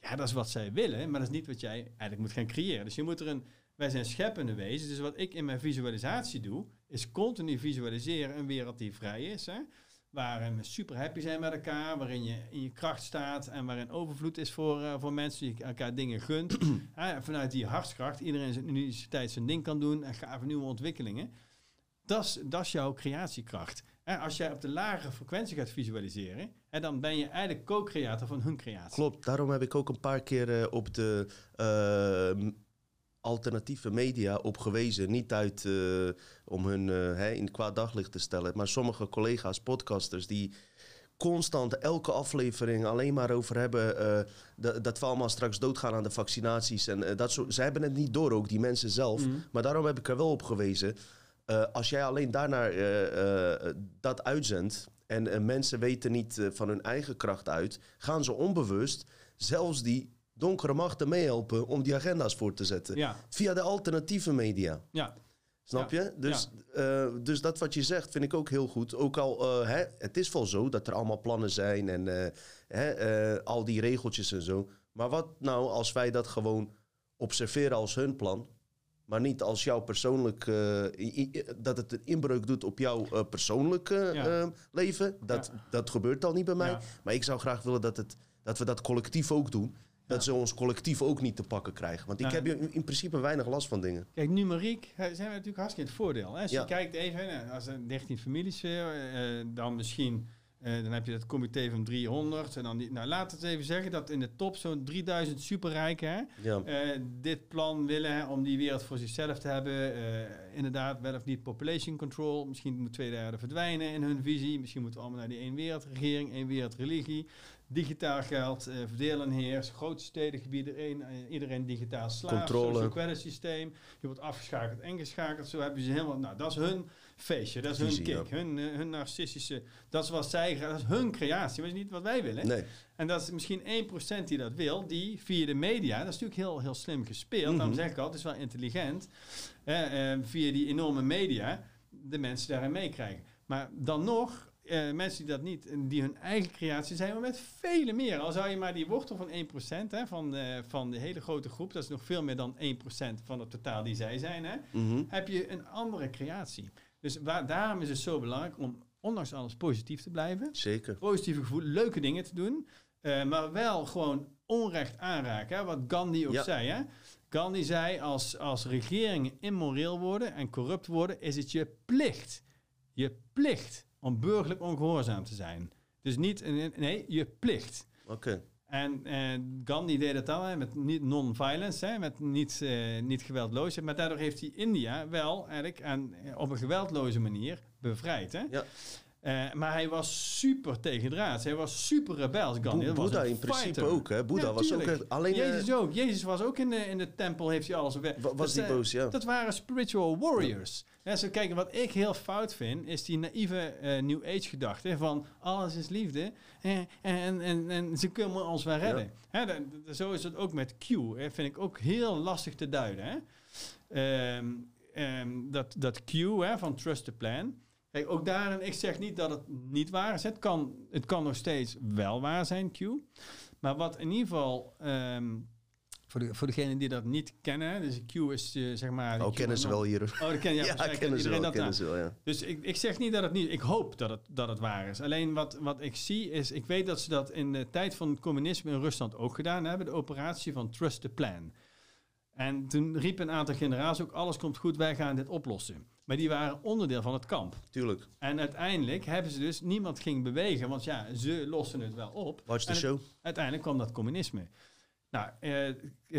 Ja, dat is wat zij willen, maar dat is niet wat jij eigenlijk moet gaan creëren. Dus je moet er een, wij zijn scheppende wezens. Dus wat ik in mijn visualisatie doe, is continu visualiseren een wereld die vrij is. Hè? Waarin we super happy zijn met elkaar, waarin je in je kracht staat en waarin overvloed is voor, eh, voor mensen die elkaar dingen gunt. (clears throat) Vanuit die hartskracht, iedereen zijn universiteit zijn ding kan doen en gave nieuwe ontwikkelingen. Dat is, jouw creatiekracht. En als jij op de lagere frequentie gaat visualiseren, hè, dan ben je eigenlijk co-creator van hun creatie. Klopt, daarom heb ik ook een paar keer eh, op de eh, alternatieve media op gewezen. Niet uit eh, om hun hè, in kwaad daglicht te stellen, maar sommige collega's, podcasters, die constant elke aflevering alleen maar over hebben eh, dat, dat we allemaal straks doodgaan aan de vaccinaties. En dat soort, zij hebben het niet door, ook die mensen zelf. Mhm. Maar daarom heb ik er wel op gewezen. Als jij alleen daarnaar dat uitzendt en mensen weten niet van hun eigen kracht uit, gaan ze onbewust zelfs die donkere machten meehelpen om die agenda's voor te zetten. Ja, Via de alternatieve media. ja, Snap je? Dus, eh, dus dat wat je zegt vind ik ook heel goed. Ook al, eh, hè, het is wel zo dat er allemaal plannen zijn en eh, hè, al die regeltjes en zo. Maar wat nou als wij dat gewoon observeren als hun plan, maar niet als jouw persoonlijk, dat het een inbreuk doet op jouw eh, persoonlijke Ja. leven? Dat, dat gebeurt al niet bij mij. Ja. Maar ik zou graag willen dat, het, dat we dat collectief ook doen. Dat ze ons collectief ook niet te pakken krijgen. Want ik heb in, in principe weinig last van dingen. Kijk, numeriek zijn we natuurlijk hartstikke in het voordeel. Hè? Als je kijkt even, als er 13 families, eh, eh, dan misschien, eh, dan heb je het comité van 300. En dan die, nou, laten we het even zeggen dat in de top zo'n 3000 superrijken Ja. eh, dit plan willen hè, om die wereld voor zichzelf te hebben. Inderdaad, wel of niet population control. Misschien moet twee derde verdwijnen in hun visie. Misschien moeten we allemaal naar die één wereldregering, één wereldreligie. Digitaal geld, eh verdeel en heers, grote stedengebieden, iedereen, eh, iedereen digitaal slaaf, Controle. social credit systeem. Je wordt afgeschakeld en geschakeld. Zo hebben ze helemaal, nou dat is hun feestje, dat is Visie, hun kick, ja. hun, eh, hun narcistische, dat is wat zij, dat is hun creatie, maar dat is niet wat wij willen. Nee. En dat is misschien 1% die dat wil, die via de media, dat is natuurlijk heel, heel slim gespeeld. Daarom Mhm. zeg ik al, het is wel intelligent. via die enorme media de mensen daarin meekrijgen. Maar dan nog, eh, mensen die dat niet, die hun eigen creatie zijn, maar met vele meer. Al zou je maar die wortel van 1% hè, van, eh, van de hele grote groep, dat is nog veel meer dan 1% van het totaal die zij zijn, hè, Mhm. heb je een andere creatie. Dus waar, daarom is het zo belangrijk om ondanks alles positief te blijven Zeker. positieve gevoel, leuke dingen te doen. eh, maar wel gewoon onrecht aanraken. Hè? Wat Gandhi ook Ja. zei. Hè? Gandhi zei, als, als regeringen immoreel worden en corrupt worden, is het je plicht. Je plicht om burgerlijk ongehoorzaam te zijn. Dus niet, een- nee, je plicht. Oké. En eh, Gandhi deed het dan hè, met niet non-violence, hè, met niet, eh, niet geweldloosheid. Maar daardoor heeft hij India wel eigenlijk aan, op een geweldloze manier bevrijd. Hè? Ja. Eh, maar hij was super tegendraads. Hij was super rebels. Gandhi. Was Boeddha in principe fighter. ook, hè? Boeddha Ja, was ook echt- alleen, eh, Jezus ook. Jezus was ook in de, in de tempel, heeft hij alles op weg. Wa- was Dat die zijn- boos, ja. Dat waren spiritual warriors. Ja, zo kijken, wat ik heel fout vind, is die naïeve eh, New Age gedachte van alles is liefde eh, en, en, en ze kunnen ons wel redden. Hè, zo is het ook met Q. Hè, vind ik ook heel lastig te duiden. Hè. Ehm, ehm, dat, dat Q hè, van Trust the Plan. Kijk, ook daarin, ik zeg niet dat het niet waar is. Het kan, het kan nog steeds wel waar zijn, Q. Maar wat in ieder geval, ehm, voor, de, voor degenen die dat niet kennen, dus Q is eh, zeg maar... Oh, kennen ze wel hier. Oh, dat ken. Ja, (laughs) Ja, kennen ze iedereen wel, dat kennen ze wel, ja. Dus ik, ik zeg niet dat het niet... Ik hoop dat het, dat het waar is. Alleen wat, wat ik zie is... Ik weet dat ze dat in de tijd van het communisme in Rusland ook gedaan hebben. De operatie van Trust the Plan. En toen riep een aantal generaals ook... Alles komt goed, wij gaan dit oplossen. Maar die waren onderdeel van het kamp. Tuurlijk. En uiteindelijk hebben ze dus... Niemand ging bewegen, want ja, ze lossen het wel op. Watch the show. uiteindelijk kwam dat communisme. Nou, eh, eh,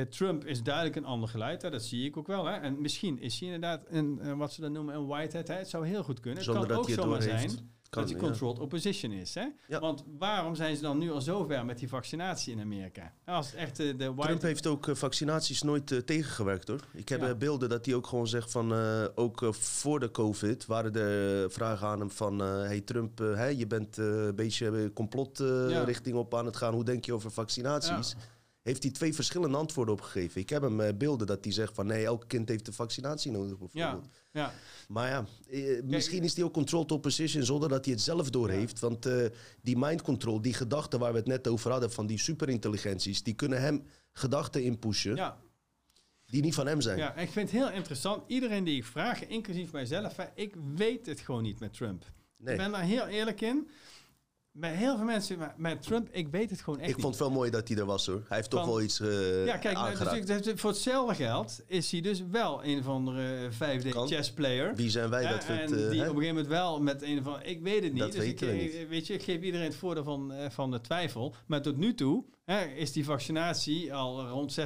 Trump is duidelijk een ander geluid. Hè? Dat zie ik ook wel. Hè? En misschien is hij inderdaad een, eh, wat ze dan noemen, een whitehead. Hè? Het zou heel goed kunnen. Zonder het kan dat ook zomaar zijn Kan, dat hij ja. controlled opposition is. Hè? Ja. Want waarom zijn ze dan nu al zo ver met die vaccinatie in Amerika? Nou, Als het echt de white... Trump heeft ook vaccinaties nooit tegengewerkt hoor. Ik heb Ja. beelden dat hij ook gewoon zegt van, ook voor de COVID waren er vragen aan hem van, hey Trump, je bent een beetje complot richting op aan het gaan. Hoe denk je over vaccinaties? Ja. Heeft hij twee verschillende antwoorden opgegeven. Ik heb hem eh, beelden dat hij zegt van, nee, elk kind heeft de vaccinatie nodig Ja, bijvoorbeeld. ja. Maar ja, eh, misschien is hij ook controlled opposition zonder dat hij het zelf doorheeft. Want eh, die mind control, die gedachten waar we het net over hadden van die superintelligenties, die kunnen hem gedachten inpushen ja. die niet van hem zijn. Ja, en ik vind het heel interessant. Iedereen die ik vraag, inclusief mijzelf, ik weet het gewoon niet met Trump. Nee. Ik ben daar heel eerlijk in. Bij heel veel mensen, maar met Trump, ik weet het gewoon echt Ik niet. vond het wel mooi dat hij er was hoor. Hij heeft toch Van- wel iets eh Ja, kijk, nou, dus ik- voor hetzelfde geld is hij dus wel een of andere 5D Kan. chess player. Wie zijn wij dat het... en eh, die hè? op een gegeven moment wel met een van, ik weet het niet. Dat dus ik, weten we eh, Weet je, ik geef iedereen het voordeel van, van de twijfel. Maar tot nu toe hè, is die vaccinatie al rond 60%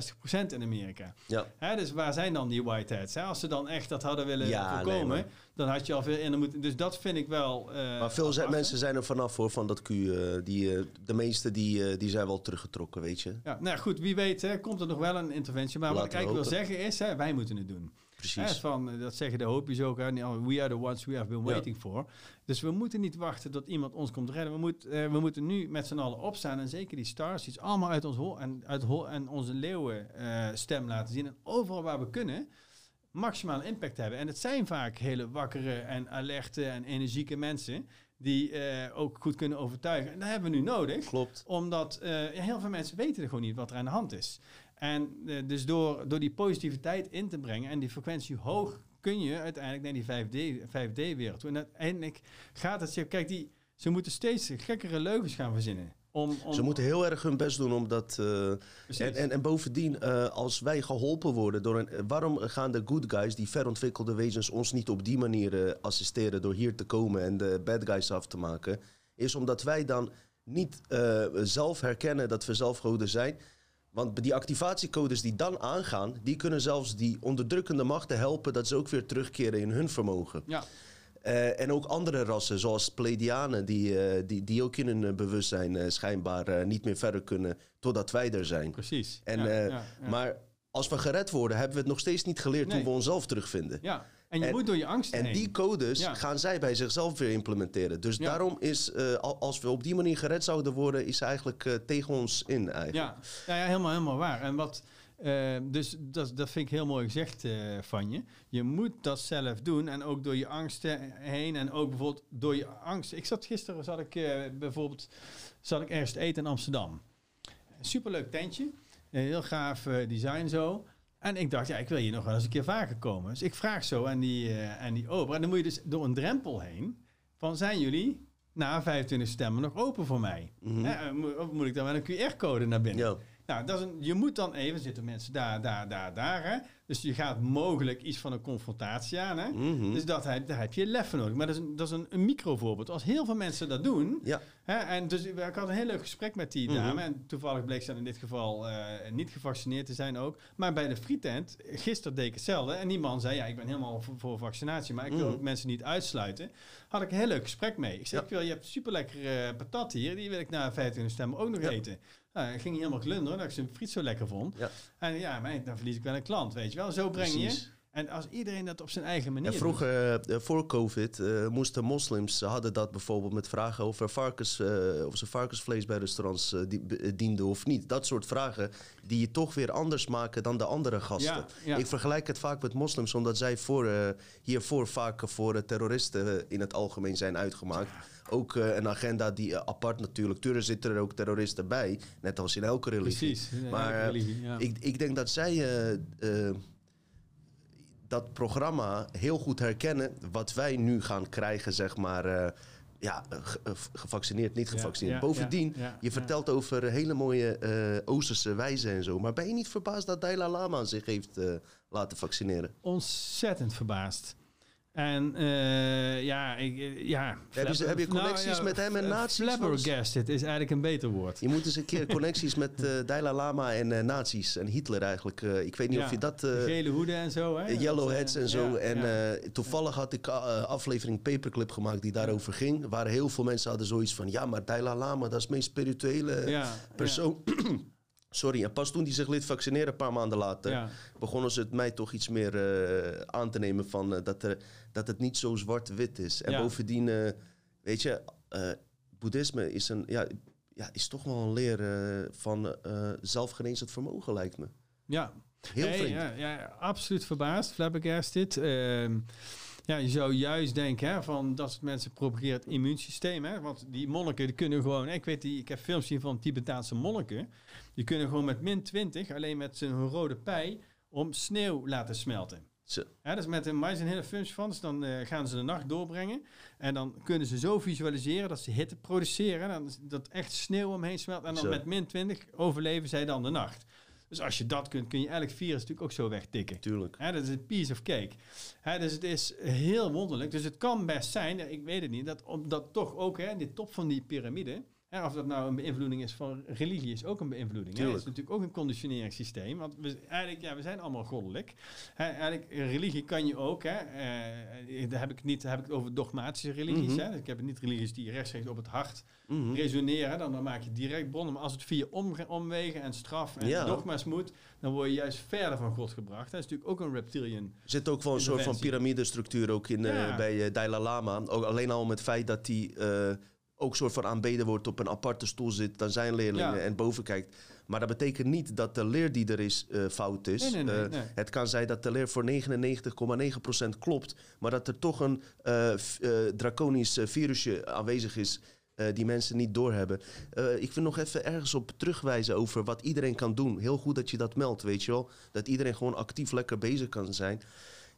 in Amerika. Ja. Hè, dus waar zijn dan die whiteheads? Hè? Als ze dan echt dat hadden willen Ja, voorkomen, nee, dan had je al veel in moeten. Dus dat vind ik wel. eh, Maar veel zijn, mensen zijn er vanaf hoor, van dat Q. eh, die, eh, de meeste die, die zijn wel teruggetrokken, weet je. Ja, nou goed, wie weet hè, komt er nog wel een interventie. Maar wat ik eigenlijk wil zeggen is, hè, wij moeten het doen. Hè, Precies. van, eh, dat zeggen de hoopjes ook. Hè, we are the ones we have been Ja. waiting for. Dus we moeten niet wachten tot iemand ons komt redden. We, moet, eh, we moeten nu met z'n allen opstaan. En zeker die stars, die allemaal uit ons hol en, uit hol en onze leeuwen eh, stem laten zien. En overal waar we kunnen, maximaal impact hebben. En het zijn vaak hele wakkere en alerte en energieke mensen... die ook goed kunnen overtuigen. En dat hebben we nu nodig Klopt. omdat heel veel mensen weten gewoon niet wat er aan de hand is. En eh, dus door, door die positiviteit in te brengen en die frequentie hoog, kun je uiteindelijk naar die 5D, 5D-wereld toe. En uiteindelijk gaat het. Kijk, die, ze moeten steeds gekkere leugens gaan verzinnen. Om, om, Ze moeten heel erg hun best doen om dat... eh, en, en, en bovendien, eh, als wij geholpen worden door een... waarom gaan de good guys, die verontwikkelde wezens, ons niet op die manier assisteren door hier te komen en de bad guys af te maken? Is omdat wij dan niet zelf herkennen dat we zelf goden zijn. Want die activatiecodes die dan aangaan, die kunnen zelfs die onderdrukkende machten helpen dat ze ook weer terugkeren in hun vermogen. ja, Eh, en ook andere rassen, zoals Pleiadianen, die, eh, die, die ook in hun eh, bewustzijn schijnbaar niet meer verder kunnen totdat wij er zijn. precies. En, ja, ja, ja. Maar als we gered worden, hebben we het nog steeds niet geleerd Nee. hoe we onszelf terugvinden. ja. En je en- moet door je angst En heen. die codes Ja. gaan zij bij zichzelf weer implementeren. Dus Ja. daarom is, eh, al- als we op die manier gered zouden worden, is ze eigenlijk eh, tegen ons in eigenlijk. Ja, ja, ja helemaal, helemaal waar. En wat, eh, dus dat, dat vind ik heel mooi gezegd eh, van je. Je moet dat zelf doen en ook door je angsten heen en ook bijvoorbeeld door je angst. Ik zat gisteren, zat ik bijvoorbeeld, zat ik ergens te eten in Amsterdam. Superleuk tentje, heel gaaf design zo. En ik dacht, ja, ik wil hier nog wel eens een keer vaker komen. Dus ik vraag zo aan die, eh aan die ober. En dan moet je dus door een drempel heen. Van, zijn jullie na 25 stemmen nog open voor mij? Mhm. Hè, moet, of moet ik dan wel een QR-code naar binnen? Ja. Nou, dat is een, je moet dan even, zitten mensen daar, daar, daar, daar. Hè? Dus je gaat mogelijk iets van een confrontatie aan. Hè? Mhm. Dus dat, daar heb je lef voor nodig. Maar dat is een, dat is een, een microvoorbeeld. Als heel veel mensen dat doen. Ja. Hè, en dus ik had een heel leuk gesprek met die Mhm. dame. En toevallig bleek ze in dit geval eh, niet gevaccineerd te zijn ook. Maar bij de frietent, gisteren deed ik hetzelfde. En die man zei, ja, ik ben helemaal voor, voor vaccinatie. Maar ik wil Mhm. ook mensen niet uitsluiten. Had ik een heel leuk gesprek mee. Ik zei, Ja. ik wil, je hebt super lekkere patat hier. Die wil ik na 25 stemmen ook nog Ja. eten. Nou, ik ging helemaal glunderen dat ik zijn friet zo lekker vond. Ja. En ja, maar dan verlies ik wel een klant, weet je wel. Zo breng je. En als iedereen dat op zijn eigen manier En vroeger, eh, voor COVID, eh, moesten moslims ze hadden dat bijvoorbeeld met vragen over varkens, eh, of ze varkensvlees bij restaurants eh, die, eh, dienden of niet. Dat soort vragen die je toch weer anders maken dan de andere gasten. Ja, ja. Ik vergelijk het vaak met moslims, omdat zij voor, eh, hiervoor vaak voor eh, terroristen eh, in het algemeen zijn uitgemaakt. Ook eh, een agenda die eh, apart natuurlijk. Tuurlijk zitten er ook terroristen bij, net als in elke religie. Precies. in Maar, elke eh, religie, ja. Ik, ik denk dat zij dat programma heel goed herkennen. Wat wij nu gaan krijgen, zeg maar. ja, ge- gevaccineerd, niet gevaccineerd. ja, Bovendien, ja, je vertelt over hele mooie eh, Oosterse wijzen en zo. Maar ben je niet verbaasd dat Dalai Lama zich heeft laten vaccineren? ontzettend verbaasd. En eh, ja, ik, eh, ja. Heb je- flabber- heb je connecties met hem en f- nazi's? Flabbergasted is eigenlijk een beter woord. Je moet eens een keer connecties (laughs) met eh Dalai Lama en eh nazi's en Hitler eigenlijk. eh, ik weet niet Ja, of je dat... Eh, gele hoeden en zo, hè? Yellowheads eh, en zo. ja, en eh, toevallig had ik uh, aflevering Paperclip gemaakt die daarover ging. Waar heel veel mensen hadden zoiets van... Ja, maar Dalai Lama, dat is het meest spirituele ja, persoon. (clears throat) Sorry, en pas toen hij zich liet vaccineren, een paar maanden later... Ja. begonnen ze het mij toch iets meer eh, aan te nemen van... eh, dat, er, dat het niet zo zwart-wit is. En Ja. bovendien, eh, weet je... boeddhisme is, een, ja, ja, is toch wel een leer van zelfgenezend vermogen, lijkt me. ja. Heel Nee, vreemd. Ja, ja, absoluut verbaasd, flabbergasted. Ehm ja, je zou juist denken hè, van dat soort mensen propageren het immuunsysteem. Hè? Want die monniken die kunnen gewoon... Ik weet, die, ik heb films gezien van Tibetaanse monniken. Die kunnen gewoon met min 20, alleen met zijn rode pij, om sneeuw laten smelten. Zo. Ja, dus met een mais een hele functie van. Dus dan eh, gaan ze de nacht doorbrengen. En dan kunnen ze zo visualiseren dat ze hitte produceren. En dan is dat echt sneeuw omheen smelt. En dan Zo. met min 20 overleven zij dan de nacht. Dus als je dat kunt, kun je elk virus natuurlijk ook zo wegtikken. Tuurlijk. Dat is een piece of cake. Dus het is heel wonderlijk. Dus het kan best zijn, ik weet het niet, dat omdat toch ook hè, de top van die piramide, hè, of dat nou een beïnvloeding is van religie, is ook een beïnvloeding. Het is Tuurlijk. natuurlijk ook een conditioneringssysteem. Want we, eigenlijk, ja, we zijn allemaal goddelijk. Eigenlijk, religie kan je ook, hè, eh, daar heb ik, niet, heb ik het over dogmatische religies. Mhm. hè. Dus ik heb het niet religies die rechtstreeks op het hart Mhm. resoneren, dan, dan maak je direct bronnen. Maar als het via omwegen en straf en Ja. dogma's moet, dan word je juist verder van God gebracht. Dat is natuurlijk ook een reptilian. Er zit ook wel een soort van piramidestructuur ook in, eh, Ja. bij eh, Dalai Lama. Ook alleen al met het feit dat hij eh, ook soort van aanbeden wordt, op een aparte stoel zit dan zijn leerlingen Ja. en boven kijkt. Maar dat betekent niet dat de leer die er is eh, fout is. Nee, nee, nee, Eh. Het kan zijn dat de leer voor 99,9% klopt, maar dat er toch een eh, draconisch virusje aanwezig is. die mensen niet doorhebben. Ik wil nog even ergens op terugwijzen over wat iedereen kan doen. Heel goed dat je dat meldt, weet je wel. Dat iedereen gewoon actief lekker bezig kan zijn.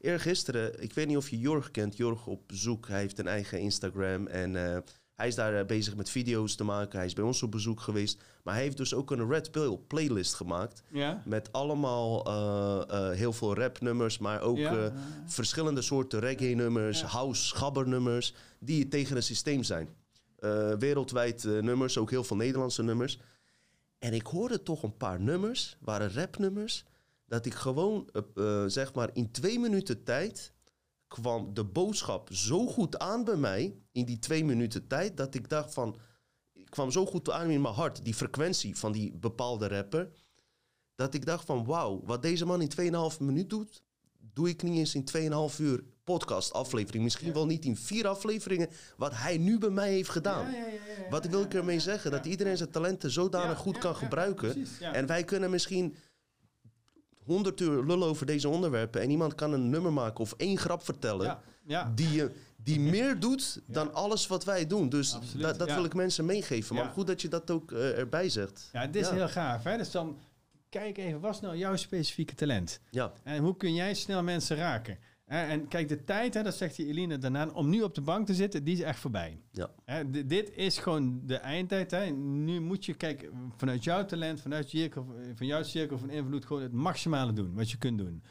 Eergisteren, ik weet niet of je Jorg kent, Jorg op zoek. Hij heeft een eigen Instagram en hij is daar eh, bezig met video's te maken. Hij is bij ons op bezoek geweest. Maar hij heeft dus ook een Red Pill playlist gemaakt. Ja? Met allemaal eh, eh, heel veel rapnummers, maar ook Ja. verschillende soorten reggae-nummers, Ja. house, schabbernummers, die tegen het systeem zijn. Wereldwijd nummers, ook heel veel Nederlandse nummers. En ik hoorde toch een paar nummers, waren rapnummers, dat ik gewoon, zeg maar, in twee minuten tijd kwam de boodschap zo goed aan bij mij, in die twee minuten tijd, dat ik dacht van, ik kwam zo goed aan in mijn hart, die frequentie van die bepaalde rapper, dat ik dacht van, wauw, wat deze man in 2,5 minuut doet, doe ik niet eens in 2,5 uur podcast aflevering. Misschien wel niet in vier afleveringen, wat hij nu bij mij heeft gedaan. Ja, ja, Wat wil ik ermee zeggen? Dat iedereen zijn talenten zodanig goed kan gebruiken. precies. En wij kunnen misschien honderd uur lullen over deze onderwerpen. En iemand kan een nummer maken of één grap vertellen. Ja, ja. Die, je- die (laughs) meer doet dan alles wat wij doen. Dus Absoluut, dat, wil ik mensen meegeven. Maar goed dat je dat ook eh, erbij zegt. ja, dit is heel gaaf. Hè? Dus dan kijk even, wat is nou jouw specifieke talent? Ja, En hoe kun jij snel mensen raken? En kijk, de tijd, hè, dat zegt die Eline daarna, om nu op de bank te zitten, die is echt voorbij. Ja. Hè, di- dit is gewoon de eindtijd. Hè. Nu moet je, kijk, vanuit jouw talent, vanuit je cirkel, van jouw cirkel van invloed, gewoon het maximale doen wat je kunt doen.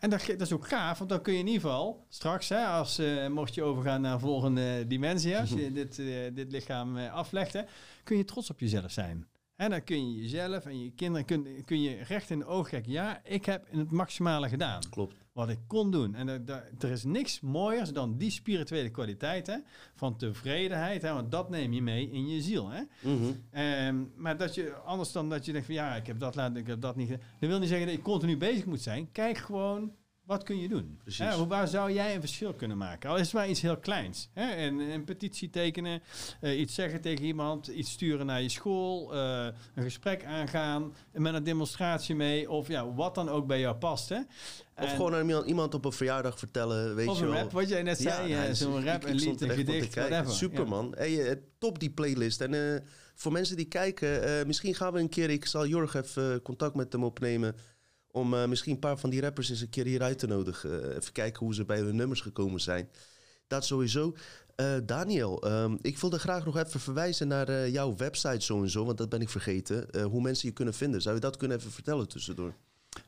En dat, dat is ook gaaf, want dan kun je in ieder geval straks, hè, als, eh, mocht je overgaan naar volgende dimensie, als je (laughs) dit, eh, dit lichaam eh, aflegt, hè, kun je trots op jezelf zijn. En dan kun je jezelf en je kinderen kun, kun je recht in de ogen kijken. Ja, ik heb het maximale gedaan Klopt. Wat ik kon doen. En er, er- er is niks mooiers dan die spirituele kwaliteit hè, van tevredenheid. Hè, want dat neem je mee in je ziel. Hè. Mhm. Ehm, maar dat je, anders dan dat je denkt van ja, ik heb dat laten, ik heb dat niet. Dat wil niet zeggen dat je continu bezig moet zijn. Kijk gewoon, wat kun je doen? Precies. Hè, waar zou jij een verschil kunnen maken? Al is het maar iets heel kleins. Hè? Een, een petitie tekenen, eh, iets zeggen tegen iemand, iets sturen naar je school, eh, een gesprek aangaan, met een demonstratie mee. Of ja, wat dan ook bij jou past. Hè? Of En- gewoon aan iemand, op een verjaardag vertellen, weet of je een wel. rap, wat jij net zei. Ja, eh, nee, Zo'n rap, ik een lied, er een gedicht, whatever. Super Ja. man. Hey, top die playlist. En voor mensen die kijken, misschien gaan we een keer, ik zal Jorg even contact met hem opnemen. Om eh, misschien een paar van die rappers eens een keer hier uit te nodigen. Eh, even kijken hoe ze bij hun nummers gekomen zijn. Dat sowieso. Eh, Daniel, ehm, ik wilde graag nog even verwijzen naar jouw website sowieso, want dat ben ik vergeten. Hoe mensen je kunnen vinden. Zou je dat kunnen even vertellen tussendoor?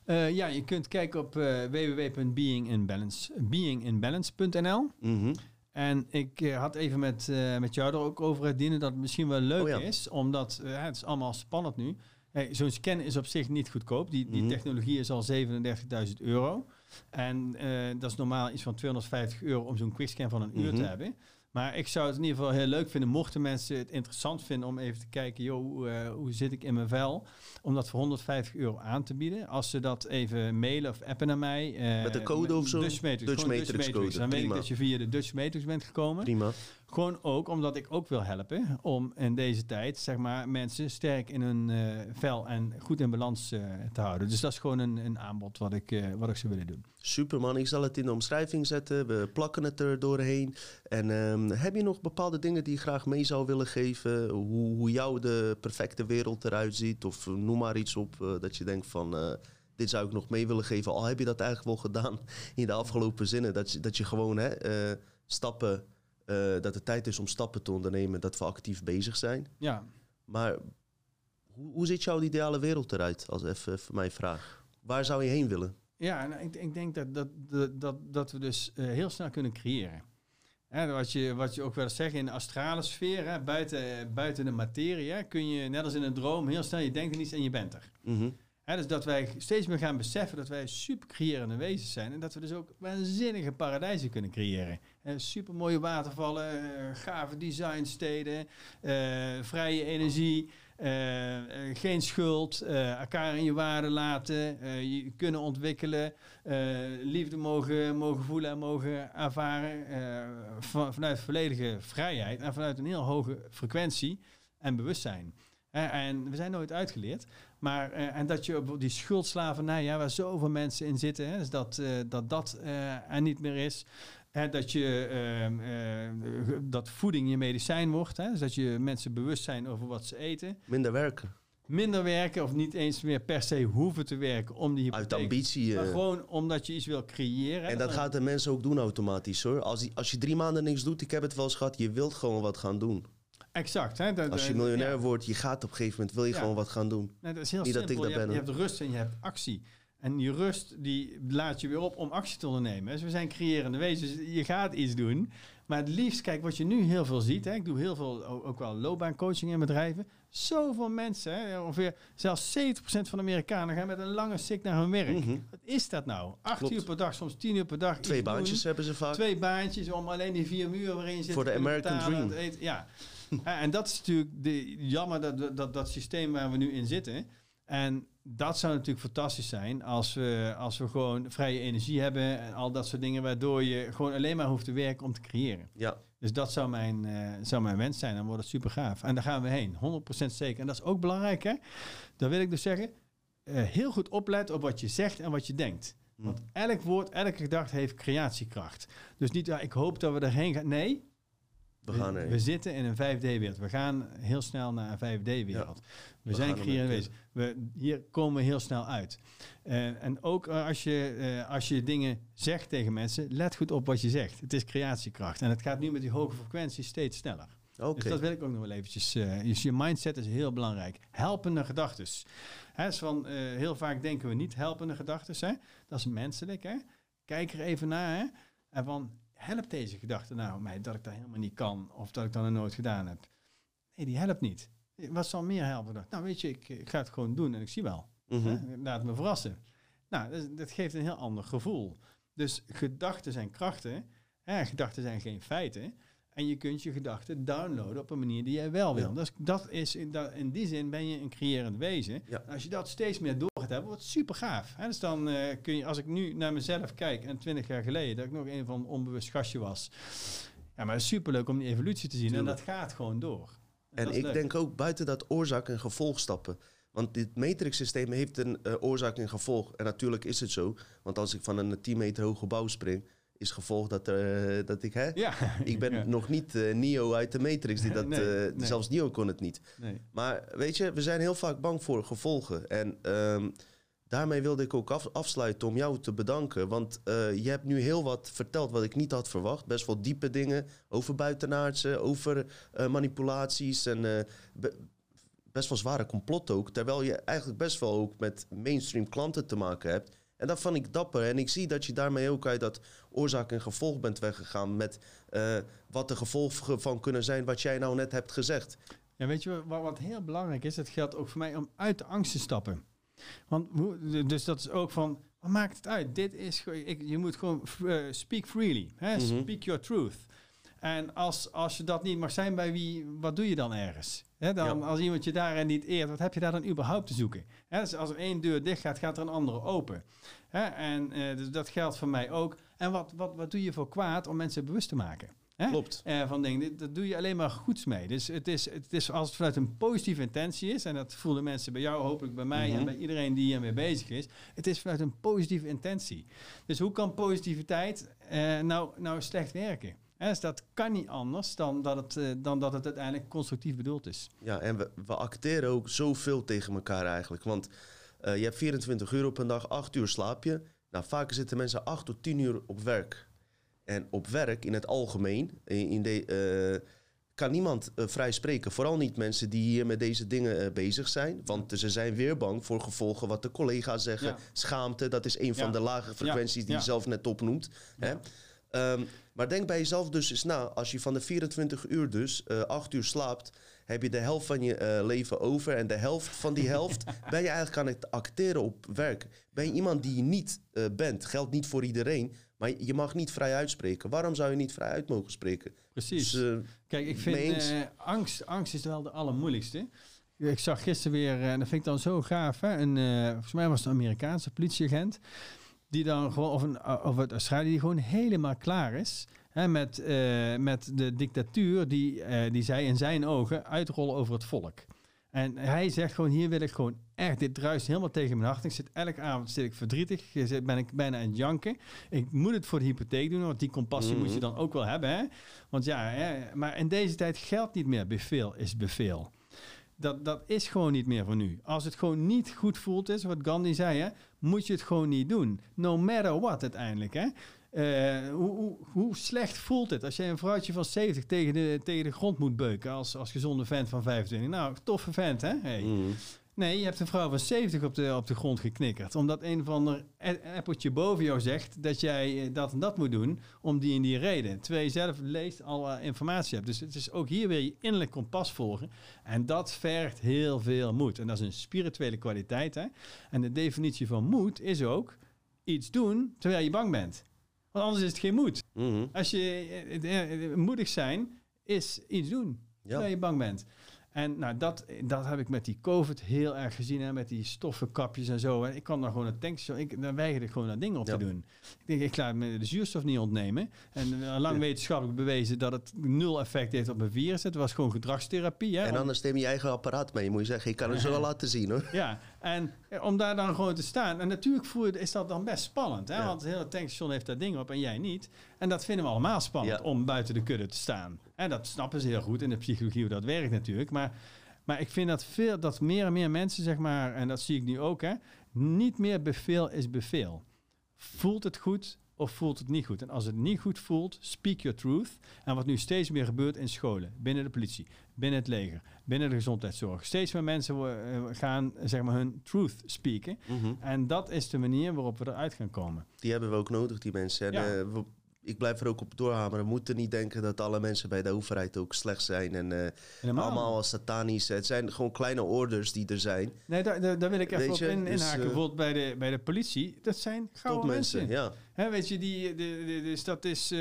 Ja, je kunt kijken op eh www.beinginbalance beinginbalance.nl. Mhm. En ik had even met, met jou er ook over het dienen dat het misschien wel leuk Oh ja. is, omdat het is allemaal spannend nu. Hey, Zo'n scan is op zich niet goedkoop. Die, die Mhm. technologie is al 37.000 euro. En eh, dat is normaal iets van 250 euro om zo'n quickscan van een uur te Mhm. hebben. Maar ik zou het in ieder geval heel leuk vinden, mochten mensen het interessant vinden om even te kijken, joh, hoe, eh, hoe zit ik in mijn vel? Om dat voor 150 euro aan te bieden. Als ze dat even mailen of appen naar mij. eh, Met een code of zo? Dutch Matrix. Dutch Matrix code, Dan weet ik dat je via de Dutch Matrix bent gekomen. Prima. Gewoon ook omdat ik ook wil helpen om in deze tijd, zeg maar, mensen sterk in hun eh, vel en goed in balans eh, te houden. Dus dat is gewoon een, een aanbod wat ik, eh, wat ik zou willen doen. Super man, ik zal het in de omschrijving zetten. We plakken het er doorheen. En ehm, heb je nog bepaalde dingen die je graag mee zou willen geven? Hoe, hoe jou de perfecte wereld eruit ziet? Of noem maar iets op dat je denkt van... dit zou ik nog mee willen geven. Al heb je dat eigenlijk wel gedaan in de afgelopen zinnen. Dat je, dat je gewoon hè, stappen... eh, dat het tijd is om stappen te ondernemen. Dat we actief bezig zijn. Ja, Maar hoe, hoe ziet jouw ideale wereld eruit? Als even voor mij vraag. Waar zou je heen willen? ja ik, ik denk dat, dat, dat, dat, dat we dus eh, heel snel kunnen creëren. Hè, wat, je, wat je ook wel eens zegt in de astrale sfeer, hè, buiten, buiten de materie, hè, kun je net als in een droom heel snel, je denkt er iets en je bent er. Mhm. Dus dat wij steeds meer gaan beseffen dat wij super creërende wezens zijn. En dat we dus ook waanzinnige paradijzen kunnen creëren. super mooie watervallen, eh, gave designsteden, eh, vrije energie, eh, geen schuld, elkaar in je waarde laten, je kunnen ontwikkelen, liefde mogen, mogen voelen en mogen ervaren. van, vanuit volledige vrijheid en vanuit een heel hoge frequentie en bewustzijn. En we zijn nooit uitgeleerd. Maar, eh, en dat je op die schuldslavernij, ja, waar zoveel mensen in zitten, hè, dus dat, eh, dat dat eh, er niet meer is. Hè, dat, je, ehm, eh, dat voeding je medicijn wordt. Hè, dus dat je mensen bewust zijn over wat ze eten. Minder werken. Minder werken of niet eens meer per se hoeven te werken om die Uit hypotheek. ambitie. Maar gewoon omdat je iets wil creëren. En dat gaat de mensen ook doen automatisch hoor. Als, die, als je drie maanden niks doet, ik heb het wel eens gehad, je wilt gewoon wat gaan doen. Exact. Hè, dat, Als je eh, miljonair ja. wordt, je gaat op een gegeven moment, wil je Ja. gewoon wat gaan doen. Nee, dat is heel Niet dat simpel. ik dat je, hebt, ben, je hebt rust en je hebt actie. En die rust die laat je weer op om actie te ondernemen. Dus we zijn creërende wezens. Je gaat iets doen. Maar het liefst, kijk, wat je nu heel veel ziet. Hè, ik doe heel veel ook wel loopbaancoaching in bedrijven. Zoveel mensen, hè, ongeveer zelfs 70% van de Amerikanen gaan met een lange sik naar hun werk. Mhm. Wat is dat nou? Acht Klopt. uur per dag, soms tien uur per dag. Twee doen. baantjes hebben ze vaak. Twee baantjes om alleen die vier muren waarin je zit Voor de American dream. Ja. (laughs) En dat is natuurlijk de, jammer, dat, dat- dat, systeem waar we nu in zitten. En dat zou natuurlijk fantastisch zijn als we, als we gewoon vrije energie hebben en al dat soort dingen, waardoor je gewoon alleen maar hoeft te werken om te creëren. Ja, Dus dat zou mijn, eh, zou mijn wens zijn. Dan wordt het super gaaf. En daar gaan we heen, 100% zeker. En dat is ook belangrijk, hè? Dan wil ik dus zeggen, eh, heel goed opletten op wat je zegt en wat je denkt. Hm. Want elk woord, elke gedachte heeft creatiekracht. Dus niet, ja, ik hoop dat we erheen gaan. Nee, We gaan we, we zitten in een 5D-wereld. We gaan heel snel naar een 5D-wereld. we, we zijn er naartoe. wezen. We, hier komen we heel snel uit. Eh, en ook als, je, eh, als je dingen zegt tegen mensen, let goed op wat je zegt. Het is creatiekracht. En het gaat nu met die hoge frequentie steeds sneller. Oké. Dus dat wil ik ook nog wel eventjes. eh, dus je mindset is heel belangrijk. Helpende gedachten. Dus van, heel vaak denken we niet helpende gedachten. Dat is menselijk. Hè? Kijk er even naar. Hè? En van, helpt deze gedachte nou mij dat ik dat helemaal niet kan? Of dat ik dat nog nooit gedaan heb? Nee, die helpt niet. Wat zal meer helpen? Nou, weet je, ik, ik ga het gewoon doen en ik zie wel. Mhm. Laat me verrassen. Nou, dat, dat geeft een heel ander gevoel. Dus gedachten zijn krachten. Hè? Gedachten zijn geen feiten. En je kunt je gedachten downloaden op een manier die jij wel wil. Ja. Dus dat is in, dat, in die zin ben je een creërend wezen. Ja. Als je dat steeds meer door gaat hebben, wordt het super gaaf. Hè? Dus dan eh, kun je, als ik nu naar mezelf kijk, en twintig jaar geleden, dat ik nog een van onbewust gastje was. Ja, maar het is superleuk om die evolutie te zien. En dat gaat gewoon door. En ik leuk. denk ook buiten dat oorzaak en gevolg stappen. Want dit matrix-systeem heeft een eh, oorzaak en gevolg. En natuurlijk is het zo. Want als ik van een 10 meter hoog gebouw spring, is gevolg dat, er, eh, dat ik... Hè, Ja, ik ben (laughs) Ja. nog niet eh, Neo uit de Matrix. Die dat, Nee, eh, nee. Zelfs Neo kon het niet. Nee. Maar weet je, we zijn heel vaak bang voor gevolgen. En ehm, daarmee wilde ik ook af- afsluiten om jou te bedanken. Want eh, je hebt nu heel wat verteld wat ik niet had verwacht. Best wel diepe dingen over buitenaardse, over manipulaties en be- best wel zware complot ook. Terwijl je eigenlijk best wel ook met mainstream klanten te maken hebt. En dat vond ik dapper. En ik zie dat je daarmee ook uit dat oorzaak en gevolg bent weggegaan. Met eh, wat de gevolgen van kunnen zijn, wat jij nou net hebt gezegd. Ja, weet je wat, wat heel belangrijk is? Het geldt ook voor mij om uit de angst te stappen. Want dus dat is ook van, wat maakt het uit? Dit is, ik, je moet gewoon eh, speak freely. Hè? Mhm. Speak your truth. En als, als je dat niet mag zijn bij wie, wat doe je dan ergens? Dan, Ja. Als iemand je daarin niet eert, wat heb je daar dan überhaupt te zoeken? Dus als er één deur dicht gaat, gaat er een andere open. En eh, dus dat geldt voor mij ook. En wat, wat, wat doe je voor kwaad om mensen bewust te maken? Hè? Klopt. Eh, van dingen, dat doe je alleen maar goeds mee. Dus het is, het is als het vanuit een positieve intentie is, en dat voelen mensen bij jou, hopelijk bij mij Mhm. en bij iedereen die hiermee bezig is. Het is vanuit een positieve intentie. Dus hoe kan positiviteit eh, nou, nou slecht werken? Hè, dus dat kan niet anders dan dat, het, eh, dan dat het uiteindelijk constructief bedoeld is. Ja, en we, we acteren ook zoveel tegen elkaar eigenlijk. Want je hebt 24 uur op een dag, 8 uur slaap je. Nou, vaak zitten mensen 8 tot 10 uur op werk. En op werk in het algemeen in, de, eh, kan niemand eh, vrij spreken. Vooral niet mensen die hier met deze dingen eh, bezig zijn. Want ze zijn weer bang voor gevolgen wat de collega's zeggen. Ja. Schaamte, dat is een van Ja. de lage frequenties die je zelf net opnoemt. Hè? Ehm, maar denk bij jezelf dus eens na. Als je van de 24 uur dus eh 8 uur slaapt, heb je de helft van je eh, leven over. En de helft van die helft (laughs) ben je eigenlijk aan het acteren op werk. Ben je iemand die je niet eh, bent. Geldt niet voor iedereen. Maar je mag niet vrij uitspreken. Waarom zou je niet vrij uit mogen spreken? Precies. Dus, eh, Kijk, ik vind angst, angst is wel de allermoeilijkste. Ik zag gisteren weer, en dat vind ik dan zo gaaf, hè, een, volgens mij was het een Amerikaanse politieagent, die dan gewoon, of, een, of het Australië, die gewoon helemaal klaar is hè, met, eh, met de dictatuur die, eh, die zij in zijn ogen uitrollen over het volk. En hij zegt gewoon, hier wil ik gewoon echt, dit druist helemaal tegen mijn hart. Ik zit elke avond zit ik verdrietig, ben ik bijna aan het janken. Ik moet het voor de hypotheek doen, want die compassie moet je Mhm. dan ook wel hebben. Hè? Want ja, hè, maar in deze tijd geldt niet meer, beveel is beveel. Dat, dat is gewoon niet meer voor nu. Als het gewoon niet goed voelt is, wat Gandhi zei, hè, moet je het gewoon niet doen. No matter what uiteindelijk. Hè? Eh, hoe, hoe, hoe slecht voelt het als jij een vrouwtje van 70 tegen de, tegen de grond moet beuken als, als gezonde vent van 25? Nou, toffe vent, hè? Hey. mm. Nee, je hebt een vrouw van 70 op de, op de grond geknikkerd. Omdat een of ander a- appeltje boven jou zegt dat jij eh, dat en dat moet doen om die en die reden. Terwijl je zelf leest alle informatie hebt. Dus het is ook hier weer je innerlijk kompas volgen. En dat vergt heel veel moed. En dat is een spirituele kwaliteit. Hè? En de definitie van moed is ook iets doen terwijl je bang bent. Want anders is het geen moed. Mhm. Als je eh, eh, eh, moedig zijn is iets doen terwijl je bang bent. En nou, dat, dat heb ik met die COVID heel erg gezien. Hè, met die stoffenkapjes en zo. En ik kan dan gewoon een tankstation... Ik, dan weigerde ik gewoon dat ding op Ja. te doen. Ik denk, ik laat me de zuurstof niet ontnemen. En eh, lang wetenschappelijk bewezen dat het nul effect heeft op een virus. Het was gewoon gedragstherapie. Hè, En anders neem je eigen apparaat mee. Moet je zeggen, ik kan het zo wel (laughs) laten zien hoor. ja, En eh, om daar dan gewoon te staan. En natuurlijk voel je, is dat dan best spannend. Hè? Ja. Want het hele tankstation heeft daar dingen op en jij niet. En dat vinden we allemaal spannend om buiten de kudde te staan. En dat snappen ze heel goed in de psychologie hoe dat werkt natuurlijk. Maar, maar ik vind dat, veel, dat meer en meer mensen, zeg maar, en dat zie ik nu ook, hè, niet meer beveel is beveel. Voelt het goed of voelt het niet goed? En als het niet goed voelt, speak your truth. En wat nu steeds meer gebeurt in scholen, binnen de politie, binnen het leger, binnen de gezondheidszorg. Steeds meer mensen eh, gaan zeg maar, hun truth speaken. Mhm. En dat is de manier waarop we eruit gaan komen. Die hebben we ook nodig, die mensen. En, Ja. eh, ik blijf er ook op doorhameren. We moeten niet denken dat alle mensen bij de overheid ook slecht zijn. En Helemaal. allemaal satanisch. Het zijn gewoon kleine orders die er zijn. Nee, daar, daar, daar wil ik Weet op in, dus, inhaken. eh, Bijvoorbeeld bij de, bij de politie. Dat zijn gouden mensen. ja. Hè, weet je, die, de, de, dus dat is... eh,